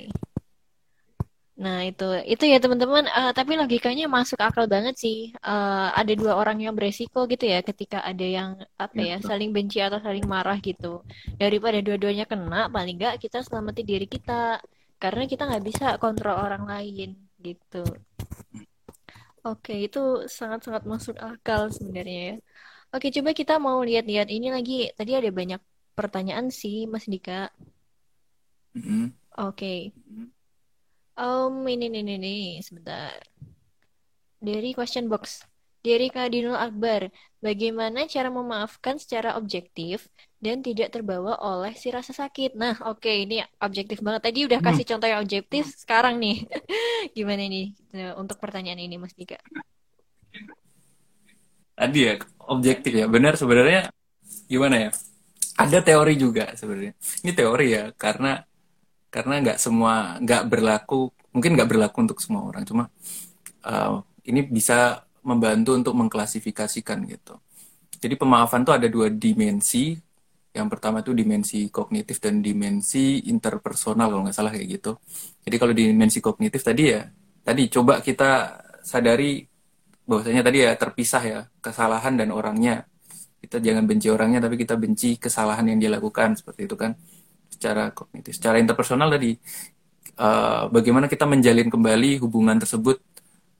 Nah, itu itu ya teman-teman, uh, tapi logikanya masuk akal banget sih. Uh, ada dua orang yang beresiko gitu ya ketika ada yang apa ya, saling benci atau saling marah gitu. Daripada dua-duanya kena, paling nggak kita selamati diri kita. Karena kita nggak bisa kontrol orang lain gitu. Oke, itu sangat-sangat masuk akal sebenarnya ya. Oke, coba kita mau lihat-lihat ini lagi. Tadi ada banyak pertanyaan sih, Mas Dika. Mm -hmm. Oke. Mm -hmm. Um, ini nih nih nih sebentar. Dari question box. Dari Kadinul Akbar, bagaimana cara memaafkan secara objektif dan tidak terbawa oleh si rasa sakit? Nah, oke, okay, ini objektif banget. Tadi udah kasih hmm. contoh yang objektif, sekarang nih, gimana nih untuk pertanyaan ini, Mas Dika? Tadi ya, objektif ya. Benar sebenarnya gimana ya? Ada teori juga sebenarnya. Ini teori ya, karena karena nggak semua nggak berlaku mungkin nggak berlaku untuk semua orang. Cuma uh, ini bisa membantu untuk mengklasifikasikan gitu. Jadi pemaafan tuh ada dua dimensi. Yang pertama itu dimensi kognitif dan dimensi interpersonal kalau nggak salah kayak gitu. Jadi kalau dimensi kognitif tadi ya tadi coba kita sadari bahwasanya tadi ya terpisah ya kesalahan dan orangnya. Kita jangan benci orangnya tapi kita benci kesalahan yang dia lakukan seperti itu kan secara kognitif, secara interpersonal tadi uh, bagaimana kita menjalin kembali hubungan tersebut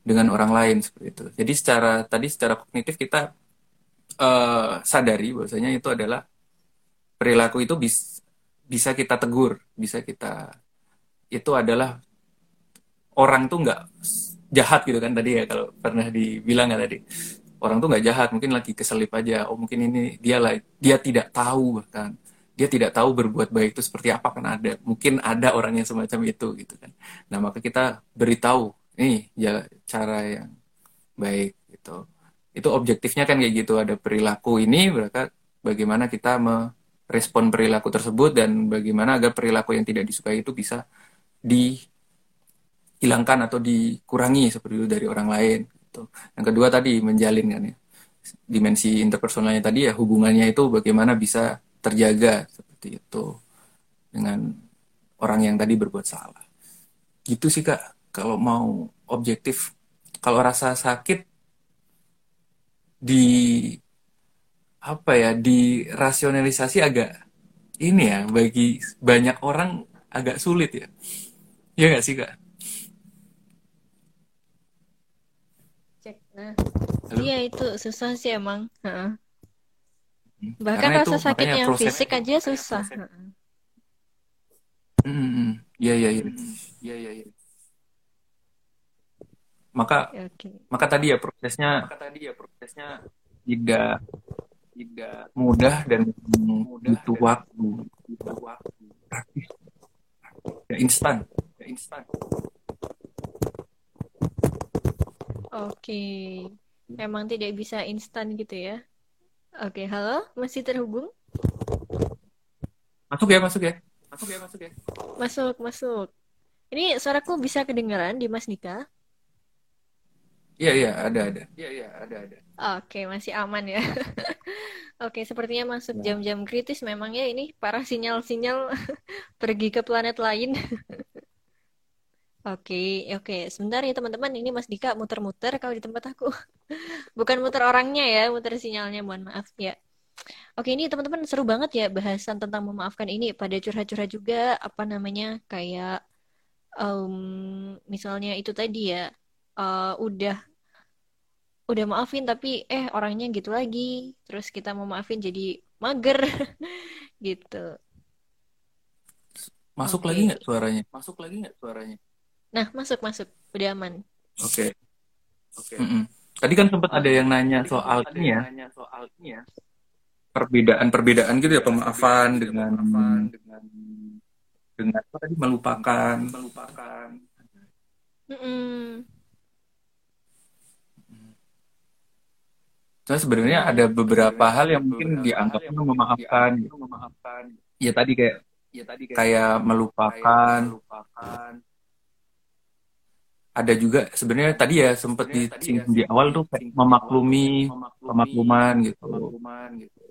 dengan orang lain seperti itu. Jadi secara tadi secara kognitif kita uh, sadari bahwasanya itu adalah perilaku itu bis, bisa kita tegur, bisa kita itu adalah orang tuh nggak jahat gitu kan tadi ya kalau pernah dibilang kan tadi orang tuh nggak jahat mungkin lagi keselip aja oh mungkin ini dia lah dia tidak tahu bahkan dia tidak tahu berbuat baik itu seperti apa kan ada mungkin ada orang yang semacam itu gitu kan nah maka kita beritahu nih ya cara yang baik gitu itu objektifnya kan kayak gitu ada perilaku ini berarti bagaimana kita merespon perilaku tersebut dan bagaimana agar perilaku yang tidak disukai itu bisa di dihilangkan atau dikurangi seperti itu dari orang lain. Gitu. Yang kedua tadi menjalin kan ya dimensi interpersonalnya tadi ya hubungannya itu bagaimana bisa terjaga seperti itu dengan orang yang tadi berbuat salah. Gitu sih kak, kalau mau objektif, kalau rasa sakit di apa ya di rasionalisasi agak ini ya bagi banyak orang agak sulit ya. Ya nggak sih kak? Cek. Nah, iya itu susah sih emang. Hmm. Bahkan Karena rasa itu sakit yang proses. fisik aja susah. Hmm, iya iya iya. Iya iya iya. Maka Oke. maka tadi ya prosesnya maka tadi ya prosesnya tidak tidak mudah dan butuh waktu butuh waktu praktis ya instan ya instan Oke. Emang tidak bisa instan gitu ya. Oke, halo, masih terhubung? masuk ya masuk ya masuk ya masuk ya Masuk, masuk. Ini suaraku bisa kedengaran di Mas Dika? iya iya ada ada iya iya ada ada Oke, masih aman ya. Oke, sepertinya masuk Ya. jam-jam kritis memang ya ini para sinyal-sinyal pergi ke planet lain. Oke, oke. Sebentar ya teman-teman, ini Mas Dika muter-muter kalau di tempat aku. Bukan muter orangnya ya, muter sinyalnya, mohon maaf ya. Oke, ini teman-teman seru banget ya bahasan tentang memaafkan ini pada curhat-curhat juga apa namanya kayak em, misalnya itu tadi ya eh, udah udah maafin tapi eh orangnya gitu lagi, terus kita mau maafin jadi mager gitu. masuk Oke. lagi nggak suaranya masuk lagi nggak suaranya Nah, masuk masuk, udah aman. oke. Oke. Mm-mm. tadi kan sempat ada yang nanya soal ini ya. soal ini ya. Perbedaan-perbedaan gitu ya pemaafan dengan dengan dengan apa tadi? Melupakan. Melupakan. Soalnya sebenarnya ada beberapa hal yang mungkin dianggap memaafkan. gitu. memaafkan. Ya tadi kayak ya tadi kayak melupakan. melupakan ada juga sebenarnya tadi ya sempat tadi disinggung ya di awal tuh kayak memaklumi pemakluman gitu. pemakluman gitu.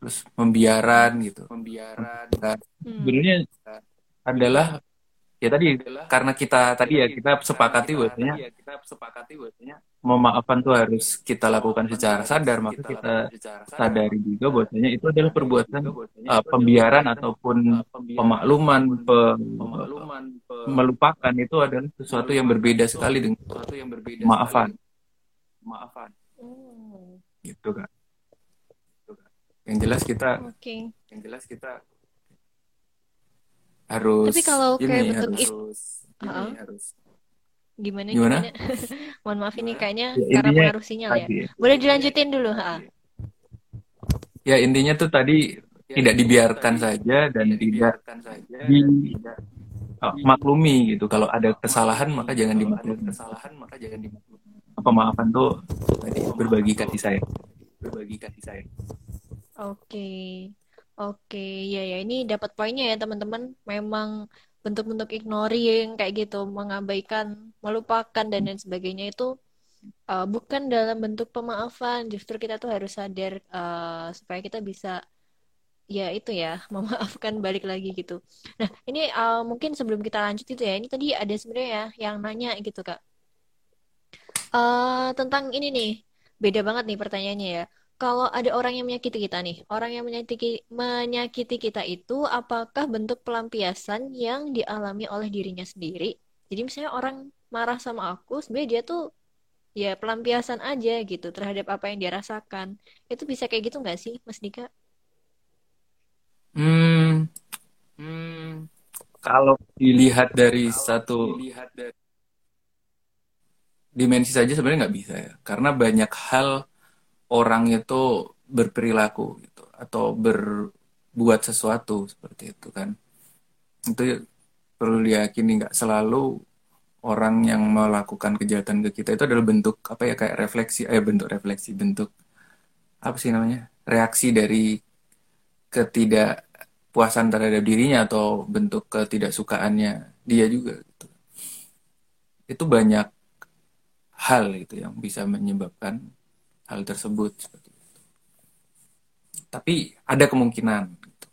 Terus membiaran gitu. pembiaran Nah, Hmm. sebenarnya adalah ya tadi adalah karena kita tadi ya kita karena sepakati kita bahwasanya ya kita sepakati bahwasanya memaafkan tuh harus kita lakukan secara sadar maka kita sadari juga bahwasanya itu adalah perbuatan uh, pembiaran adalah ataupun uh, pemakluman pe- pemakluman pe- melupakan itu adalah sesuatu yang berbeda sekali dengan sesuatu yang berbeda Maafan. maafan Hmm. gitu kan yang jelas kita Oke. yang jelas kita harus Tapi kalau ini kayak bentuk harus ini harus Gimana Gimana? gimana? Mohon maaf ini kayaknya Ya, karena intinya pengaruh sinyal ya. tadi ya. Boleh dilanjutin dulu, ha. ya intinya tuh tadi Ya, tidak dibiarkan tadi saja dan tidak saja di dan tidak uh, maklumi gitu kalau ada kesalahan maka jangan dimaklumi kesalahan maka jangan dimaklumi pemaafan tuh tadi berbagi kasih sayang berbagi kasih sayang Oke. Oke, ya ya ini dapat poinnya ya teman-teman. Memang bentuk-bentuk ignoring kayak gitu, mengabaikan, melupakan dan lain sebagainya itu uh, bukan dalam bentuk pemaafan. Justru kita tuh harus sadar uh, supaya kita bisa ya itu ya memaafkan balik lagi gitu. Nah, ini uh, mungkin sebelum kita lanjut itu ya, ini tadi ada sebenarnya ya yang nanya gitu Kak. Eh, tentang ini nih, beda banget nih pertanyaannya ya. Kalau ada orang yang menyakiti kita nih, orang yang menyakiti, menyakiti kita itu apakah bentuk pelampiasan yang dialami oleh dirinya sendiri? Jadi misalnya orang marah sama aku, sebenarnya dia tuh ya pelampiasan aja gitu terhadap apa yang dia rasakan. Itu bisa kayak gitu nggak sih, Mas Dika? hmm hmm, kalau dilihat dari kalau satu dilihat dari dimensi saja sebenarnya nggak bisa ya karena banyak hal orang itu berperilaku gitu atau berbuat sesuatu seperti itu kan itu perlu diyakini nggak selalu orang yang melakukan kejahatan ke kita itu adalah bentuk apa ya kayak refleksi eh bentuk refleksi bentuk apa sih namanya reaksi dari ketidakpuasan terhadap dirinya atau bentuk ketidaksukaannya dia juga gitu. itu banyak hal itu yang bisa menyebabkan hal tersebut seperti itu. Tapi ada kemungkinan. Gitu.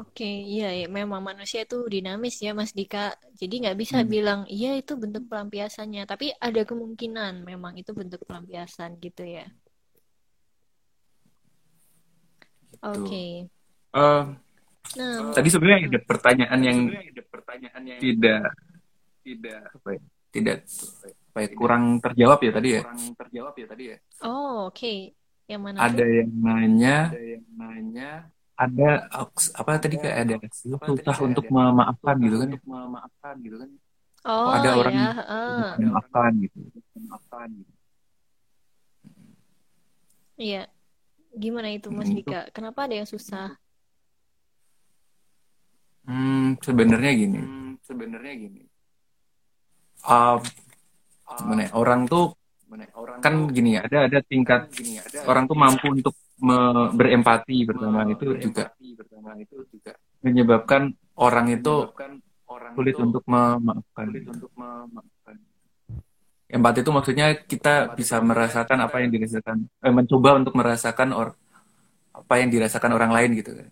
Oke, iya, iya, memang manusia itu dinamis ya, Mas Dika. Jadi nggak bisa Hmm, bilang iya itu bentuk pelampiasannya, tapi ada kemungkinan memang itu bentuk pelampiasan gitu ya. gitu. Oke, Eh, nah, tadi sebenarnya hmm. ada pertanyaan yang pertanyaan yang tidak tidak apa ya, tidak apa ya, kurang terjawab ya tadi ya. kurang terjawab ya tadi ya. Oh, oke. Yang mana Ada tuh? yang nanya, Ada yang nanya, ada apa tadi ada kayak ada susah kayak untuk ada memaafkan gitu kan? untuk memaafkan gitu kan. Oh ada orang ya, orang memaafkan gitu. memaafkan gitu. Iya. Gimana itu Mas Hmm, itu Dika? Kenapa ada yang susah? hmm, sebenarnya gini. Hmm, sebenarnya gini. Uh, Uh, gimana ya, orang tuh mana orang kan tuh gini ya, ada ada kan tingkat gini ada ada orang tuh mampu untuk me- berempati pertama itu juga berempati pertama itu juga menyebabkan orang itu sulit untuk memaafkan sulit untuk memaafkan. Empati itu maksudnya kita Empati bisa merasakan apa yang dirasakan, eh, mencoba untuk merasakan or apa yang dirasakan orang lain gitu kan.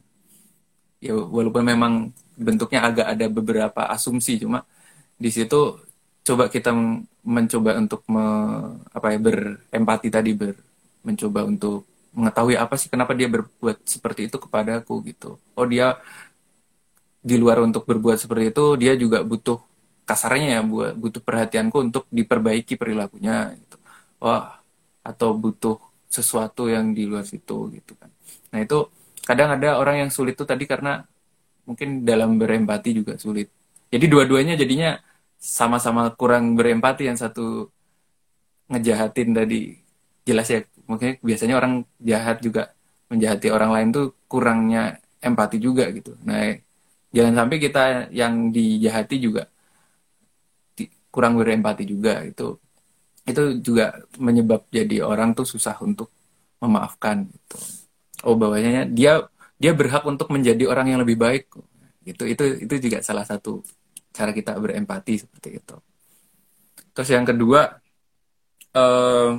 Ya walaupun memang bentuknya agak ada beberapa asumsi, cuma di situ coba kita mencoba untuk me- apa ya berempati tadi ber mencoba untuk mengetahui apa sih kenapa dia berbuat seperti itu kepadaku gitu. Oh dia di luar untuk berbuat seperti itu dia juga butuh kasarnya ya buat butuh perhatianku untuk diperbaiki perilakunya gitu. Wah, atau butuh sesuatu yang di luar situ gitu kan. Nah, itu kadang ada orang yang sulit tuh tadi karena mungkin dalam berempati juga sulit. Jadi dua-duanya jadinya sama-sama kurang berempati yang satu ngejahatin tadi jelas ya mungkin biasanya orang jahat juga menjahati orang lain tuh kurangnya empati juga gitu. Nah, jangan sampai kita yang dijahati juga kurang berempati juga itu itu juga menyebab jadi orang tuh susah untuk memaafkan gitu. Oh bahwasanya dia dia berhak untuk menjadi orang yang lebih baik gitu. Itu itu juga salah satu cara kita berempati seperti itu. Terus yang kedua eh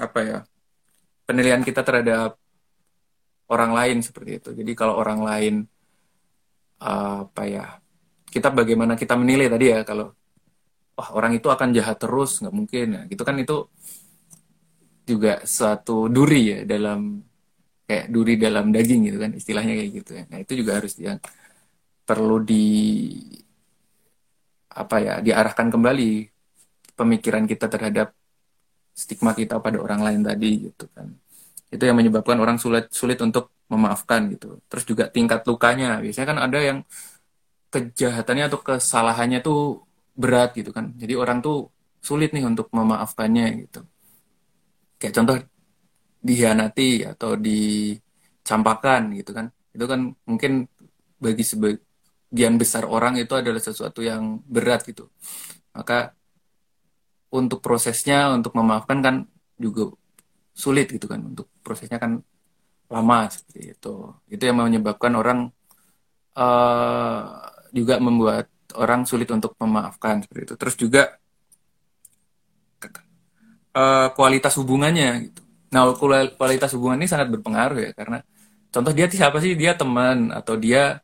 apa ya? Penilaian kita terhadap orang lain seperti itu. Jadi kalau orang lain eh, apa ya? Kita bagaimana kita menilai tadi ya kalau wah orang itu akan jahat terus nggak mungkin ya gitu kan itu juga suatu duri ya dalam kayak duri dalam daging gitu kan istilahnya kayak gitu ya nah itu juga harus yang perlu di apa ya diarahkan kembali pemikiran kita terhadap stigma kita pada orang lain tadi gitu kan. Itu yang menyebabkan orang sulit sulit untuk memaafkan gitu. Terus juga tingkat lukanya. Biasanya kan ada yang kejahatannya atau kesalahannya tuh berat gitu kan. Jadi orang tuh sulit nih untuk memaafkannya gitu. Kayak contoh dihianati atau dicampakan gitu kan. Itu kan mungkin bagi sebagian besar orang itu adalah sesuatu yang berat gitu. Maka untuk prosesnya untuk memaafkan kan juga sulit gitu kan. Untuk prosesnya kan lama seperti itu. Itu yang menyebabkan orang eh, juga membuat orang sulit untuk memaafkan seperti itu. Terus juga eh, kualitas hubungannya gitu. Nah kualitas hubungan ini sangat berpengaruh ya. Karena contoh dia siapa sih? Dia teman atau dia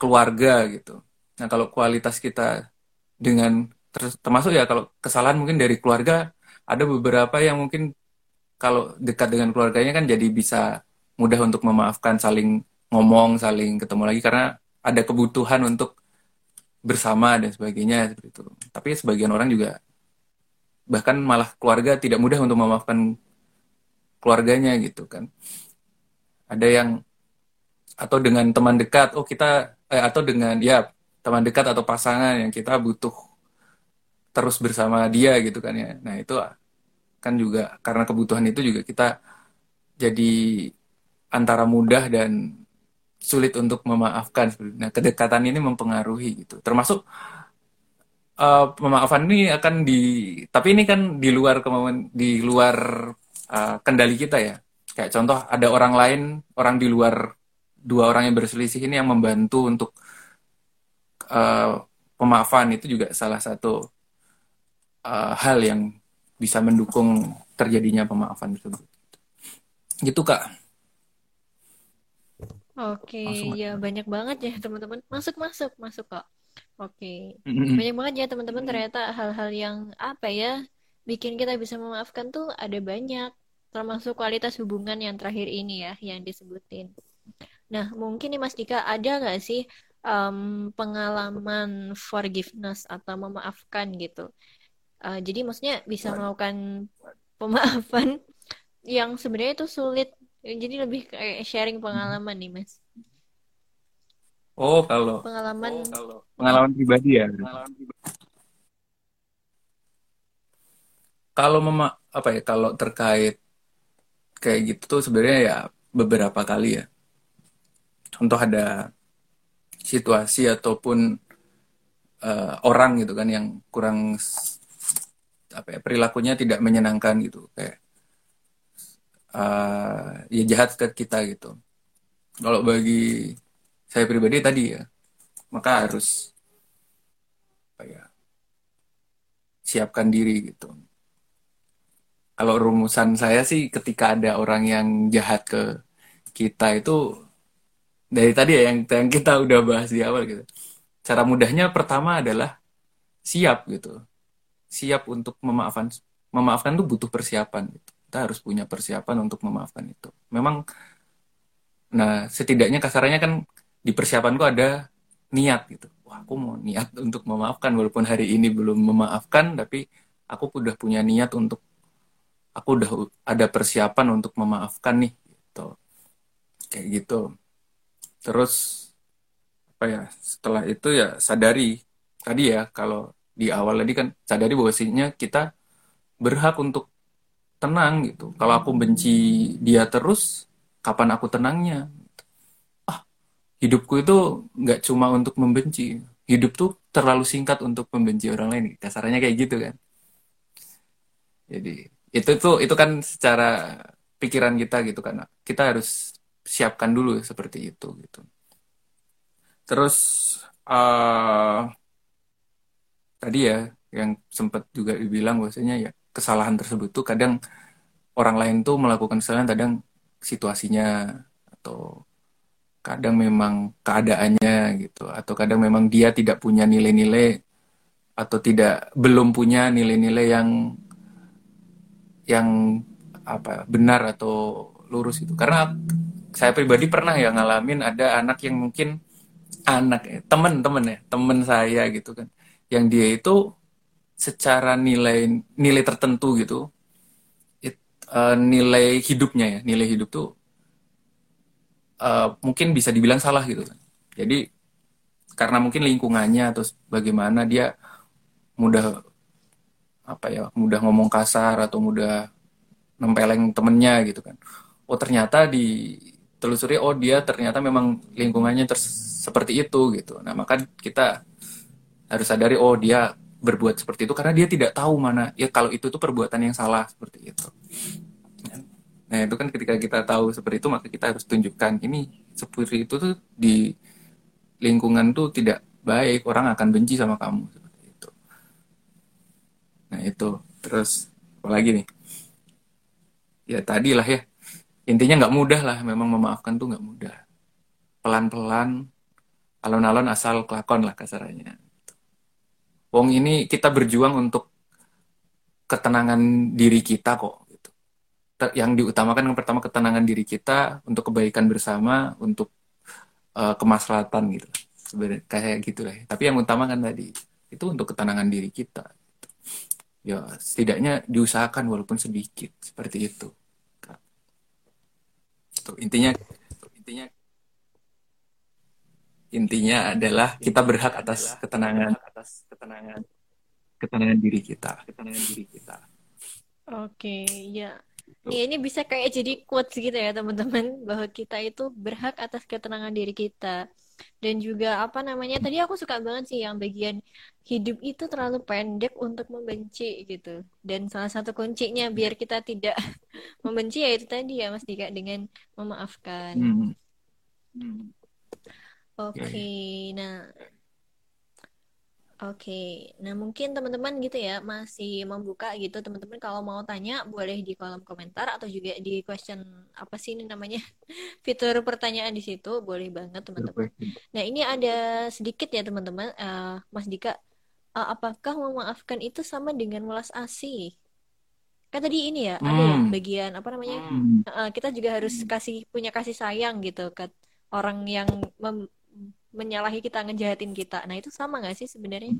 keluarga gitu. Nah kalau kualitas kita dengan ter- termasuk ya kalau kesalahan mungkin dari keluarga ada beberapa yang mungkin kalau dekat dengan keluarganya kan jadi bisa mudah untuk memaafkan saling ngomong saling ketemu lagi karena ada kebutuhan untuk bersama dan sebagainya seperti itu. Tapi sebagian orang juga bahkan malah keluarga tidak mudah untuk memaafkan keluarganya gitu kan. Ada yang atau dengan teman dekat oh kita eh, atau dengan ya teman dekat atau pasangan yang kita butuh terus bersama dia gitu kan ya. Nah itu kan juga karena kebutuhan itu juga kita jadi antara mudah dan sulit untuk memaafkan. Nah kedekatan ini mempengaruhi gitu. Termasuk eh, pemaafan ini akan di tapi ini kan di luar kemauan di luar eh, kendali kita ya. Kayak contoh ada orang lain orang di luar dua orang yang berselisih ini yang membantu untuk eh, pemaafan itu juga salah satu eh, hal yang bisa mendukung terjadinya pemaafan tersebut. Gitu Kak. Oke, Langsung ya banyak banget ya teman-teman. Masuk, masuk, masuk kok. Oke. Banyak banget ya teman-teman ternyata hal-hal yang apa ya bikin kita bisa memaafkan tuh ada banyak. Termasuk kualitas hubungan yang terakhir ini ya yang disebutin. Nah, mungkin nih Mas Dika ada nggak sih em, pengalaman forgiveness atau memaafkan gitu? Eh, jadi maksudnya bisa melakukan pemaafan yang sebenarnya itu sulit. Jadi lebih kayak sharing pengalaman nih Mas. Oh, kalau Pengalaman pengalaman pribadi ya. Kalau mema apa ya kalau terkait kayak gitu tuh sebenarnya ya beberapa kali ya. Contoh ada situasi ataupun eh, orang gitu kan yang kurang apa ya perilakunya tidak menyenangkan gitu kayak eh, ya jahat ke kita gitu. Kalau bagi saya pribadi tadi ya maka harus apa ya siapkan diri gitu. Kalau rumusan saya sih ketika ada orang yang jahat ke kita itu dari tadi ya yang yang kita udah bahas di awal gitu. Cara mudahnya pertama adalah siap gitu. Siap untuk memaafkan. Memaafkan tuh butuh persiapan gitu. Kita harus punya persiapan untuk memaafkan itu. Memang nah setidaknya kasarannya kan di persiapanku ada niat gitu. Wah, aku mau niat untuk memaafkan walaupun hari ini belum memaafkan tapi aku udah punya niat untuk aku udah ada persiapan untuk memaafkan nih gitu. Kayak gitu. Terus apa ya setelah itu ya sadari. Tadi ya kalau di awal tadi kan sadari bahwasanya kita berhak untuk tenang gitu. Kalau aku benci dia terus kapan aku tenangnya? Ah hidupku itu nggak cuma untuk membenci. Hidup tuh terlalu singkat untuk membenci orang lain. Kasarnya kayak gitu kan. Jadi itu tuh itu kan secara pikiran kita gitu kan. Kita harus siapkan dulu seperti itu gitu. Terus eh tadi ya yang sempat juga dibilang bahwasanya ya kesalahan tersebut tuh kadang orang lain tuh melakukan kesalahan kadang situasinya atau kadang memang keadaannya gitu. Atau kadang memang dia tidak punya nilai-nilai atau tidak belum punya nilai-nilai yang yang apa benar atau lurus itu karena saya pribadi pernah ya ngalamin ada anak yang mungkin anak temen-temen ya, temen saya gitu kan, yang dia itu secara nilai nilai tertentu gitu, it- eh, nilai hidupnya ya, nilai hidup tuh eh, mungkin bisa dibilang salah gitu kan. Jadi karena mungkin lingkungannya atau bagaimana dia mudah apa ya, mudah ngomong kasar atau mudah nempeleng temennya gitu kan. Oh ternyata di telusuri oh dia ternyata memang lingkungannya ter- seperti itu gitu. Nah maka kita harus sadari oh dia berbuat seperti itu karena dia tidak tahu mana ya kalau itu tuh perbuatan yang salah seperti itu. Nah itu kan ketika kita tahu seperti itu maka kita harus tunjukkan ini seperti itu tuh di lingkungan tuh tidak baik orang akan benci sama kamu seperti itu. Nah itu terus apa lagi nih? Ya tadi lah ya intinya nggak mudah lah memang memaafkan tuh nggak mudah. Pelan-pelan alon-alon asal kelakon lah kasarannya. Wong ini kita berjuang untuk ketenangan diri kita kok gitu. Yang diutamakan yang pertama ketenangan diri kita untuk kebaikan bersama untuk eh, kemaslahatan gitu. Sebenarnya kayak gitu lah ya. tapi yang utama kan tadi itu untuk ketenangan diri kita ya setidaknya diusahakan walaupun sedikit seperti itu Tuh, intinya intinya intinya adalah kita berhak atas ketenangan. Atas ketenangan ketenangan diri kita. Ketenangan diri kita. Oke, ya. Nih, ini bisa kayak jadi quotes gitu ya, teman-teman, bahwa kita itu berhak atas ketenangan diri kita. Dan juga apa namanya? Tadi aku suka banget sih yang bagian hidup itu terlalu pendek untuk membenci gitu. Dan salah satu kuncinya biar kita tidak membenci ya itu tadi ya, Mas Dika dengan memaafkan. Hmm. Hmm. Oke, nah Oke, nah mungkin teman-teman gitu ya masih membuka gitu teman-teman kalau mau tanya boleh di kolom komentar atau juga di question apa sih ini namanya fitur pertanyaan di situ boleh banget teman-teman. Nah ini ada sedikit ya teman-teman, uh, Mas Dika, uh, apakah memaafkan itu sama dengan welas asih? Kan tadi ini ya hmm. ada ya hmm. bagian apa namanya hmm. uh, kita juga harus kasih punya kasih sayang gitu ke orang yang menyalahi kita ngejahatin kita. Nah itu sama nggak sih sebenarnya?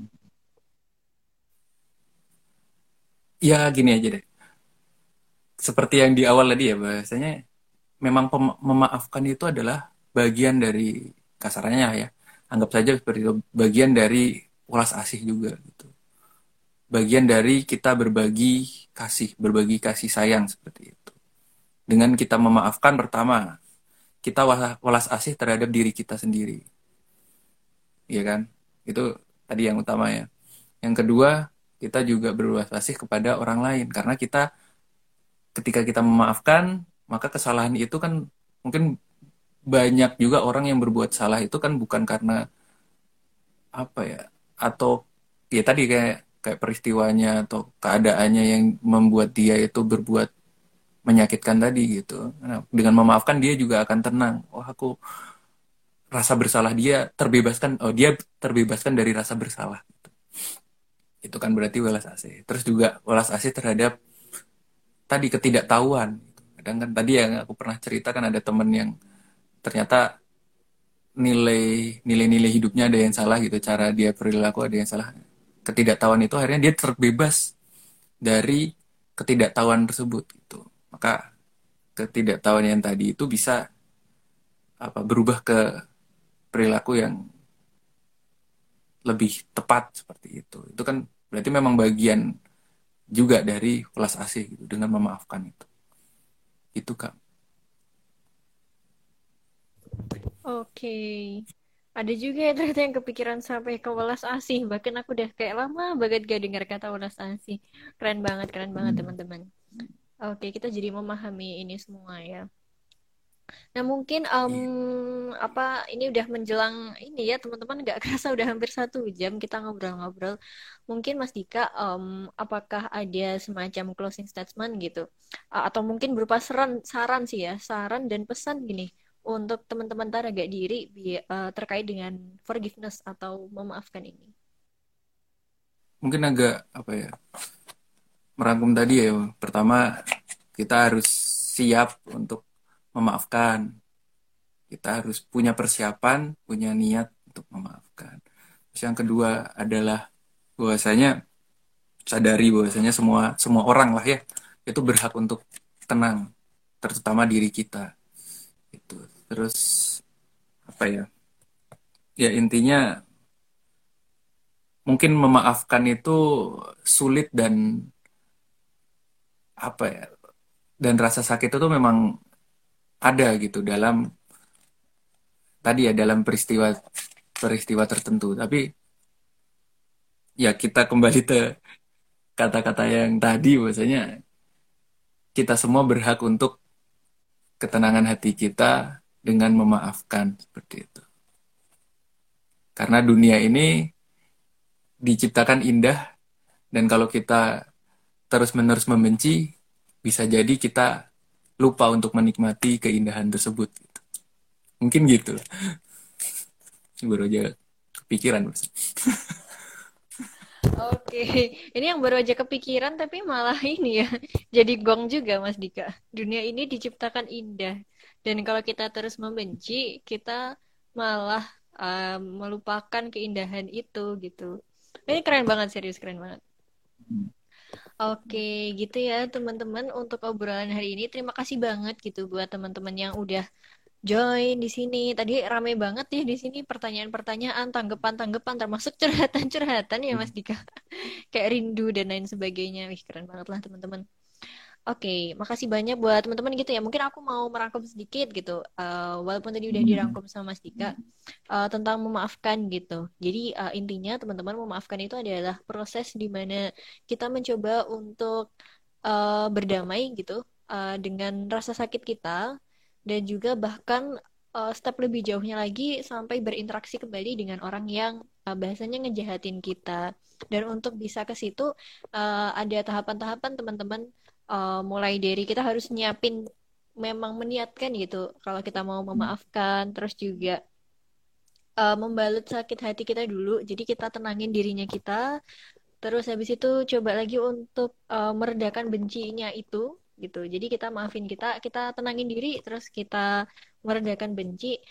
Ya gini aja deh. Seperti yang di awal tadi ya bahasanya memang memaafkan itu adalah bagian dari kasarnya ya. Anggap saja seperti itu bagian dari ulas asih juga gitu. Bagian dari kita berbagi kasih berbagi kasih sayang seperti itu. Dengan kita memaafkan pertama kita walas asih terhadap diri kita sendiri ya kan? Itu tadi yang utama ya. Yang kedua, kita juga berbuat kasih kepada orang lain karena kita ketika kita memaafkan, maka kesalahan itu kan mungkin banyak juga orang yang berbuat salah itu kan bukan karena apa ya atau ya tadi kayak kayak peristiwanya atau keadaannya yang membuat dia itu berbuat menyakitkan tadi gitu. Nah, dengan memaafkan dia juga akan tenang. Oh aku rasa bersalah dia terbebaskan oh dia terbebaskan dari rasa bersalah itu kan berarti welas asih terus juga welas asih terhadap tadi ketidaktahuan kadang kan tadi yang aku pernah cerita kan ada temen yang ternyata nilai nilai-nilai hidupnya ada yang salah gitu cara dia perilaku ada yang salah. Ketidaktahuan itu akhirnya dia terbebas dari ketidaktahuan tersebut gitu. Maka ketidaktahuan yang tadi itu bisa apa berubah ke perilaku yang lebih tepat seperti itu. Itu kan berarti memang bagian juga dari kelas asih gitu dengan memaafkan itu. Itu Kak. Oke. Ada juga ya ternyata yang kepikiran sampai ke welas asih. Bahkan aku udah kayak lama banget gak dengar kata welas asih. Keren banget, keren banget hmm. teman-teman. Oke, kita jadi memahami ini semua ya. Nah mungkin um, apa ini udah menjelang ini ya teman-teman nggak kerasa udah hampir satu jam kita ngobrol-ngobrol. Mungkin Mas Dika um, apakah ada semacam closing statement gitu uh, atau mungkin berupa saran saran sih ya saran dan pesan gini untuk teman-teman agak diri uh, terkait dengan forgiveness atau memaafkan ini. Mungkin agak apa ya merangkum tadi ya pertama kita harus siap untuk memaafkan. Kita harus punya persiapan, punya niat untuk memaafkan. Terus yang kedua adalah bahwasanya sadari bahwasanya semua semua orang lah ya itu berhak untuk tenang, terutama diri kita. Itu. Terus apa ya? Ya intinya mungkin memaafkan itu sulit dan apa ya? Dan rasa sakit itu memang ada gitu dalam tadi ya dalam peristiwa peristiwa tertentu. Tapi ya kita kembali ke kata-kata yang tadi bahwasanya kita semua berhak untuk ketenangan hati kita dengan memaafkan seperti itu. Karena dunia ini diciptakan indah dan kalau kita terus-menerus membenci bisa jadi kita lupa untuk menikmati keindahan tersebut. Gitu. Mungkin gitu. Baru aja kepikiran. Mas. Oke, ini yang baru aja kepikiran tapi malah ini ya jadi gong juga Mas Dika. Dunia ini diciptakan indah dan kalau kita terus membenci, kita malah uh, melupakan keindahan itu gitu. Ini keren banget serius keren banget. Hmm. Oke, gitu ya teman-teman untuk obrolan hari ini. Terima kasih banget gitu buat teman-teman yang udah join di sini. Tadi rame banget ya di sini pertanyaan-pertanyaan, tanggapan-tanggapan termasuk curhatan-curhatan ya Mas Dika. Kayak rindu dan lain sebagainya. Wih, keren banget lah teman-teman. Oke, makasih banyak buat teman-teman gitu ya. Mungkin aku mau merangkum sedikit gitu. Uh, walaupun tadi udah hmm. dirangkum sama Mas Dika uh, tentang memaafkan gitu. Jadi uh, intinya teman-teman memaafkan itu adalah proses di mana kita mencoba untuk uh, berdamai gitu uh, dengan rasa sakit kita dan juga bahkan uh, step lebih jauhnya lagi sampai berinteraksi kembali dengan orang yang uh, bahasanya ngejahatin kita dan untuk bisa ke situ uh, ada tahapan-tahapan teman-teman uh, mulai dari kita harus nyiapin memang meniatkan gitu. Kalau kita mau memaafkan terus juga uh, membalut sakit hati kita dulu. Jadi kita tenangin dirinya kita. Terus habis itu coba lagi untuk uh, meredakan bencinya itu gitu. Jadi kita maafin kita kita tenangin diri terus kita meredakan benci.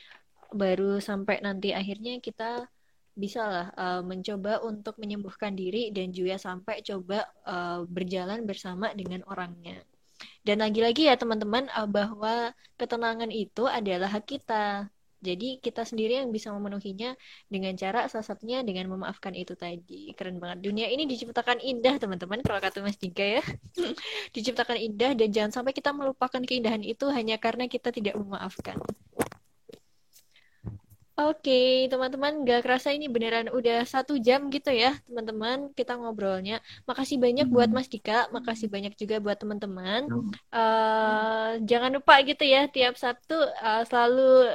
Baru sampai nanti akhirnya kita bisa lah uh, mencoba untuk menyembuhkan diri dan juga sampai coba uh, berjalan bersama dengan orangnya. Dan lagi-lagi ya teman-teman uh, bahwa ketenangan itu adalah hak kita. Jadi kita sendiri yang bisa memenuhinya dengan cara salah satunya dengan memaafkan itu tadi. Keren banget. Dunia ini diciptakan indah teman-teman kalau kata Mas Dika ya. diciptakan indah dan jangan sampai kita melupakan keindahan itu hanya karena kita tidak memaafkan. Oke, teman-teman, gak kerasa ini beneran udah satu jam gitu ya, teman-teman, kita ngobrolnya. Makasih banyak buat hmm. Mas Dika, makasih banyak juga buat teman-teman. Uh, jangan lupa gitu ya, tiap Sabtu uh, selalu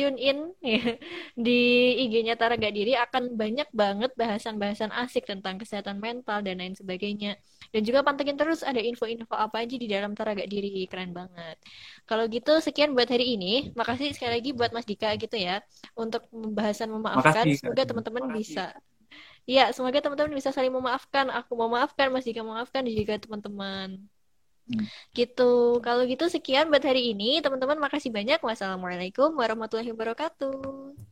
tune in ya, di IG-nya Tara Gak Diri akan banyak banget bahasan-bahasan asik tentang kesehatan mental dan lain sebagainya. Dan juga pantengin terus ada info-info apa aja di dalam Tara Gak Diri. Keren banget. Kalau gitu sekian buat hari ini. Makasih sekali lagi buat Mas Dika gitu ya untuk pembahasan memaafkan. Makasih, Semoga teman-teman bisa Iya, semoga teman-teman bisa saling memaafkan. Aku memaafkan, Mas Dika memaafkan, dan juga teman-teman. Hmm. Gitu. Kalau gitu sekian buat hari ini. Teman-teman makasih banyak. Wassalamualaikum warahmatullahi wabarakatuh.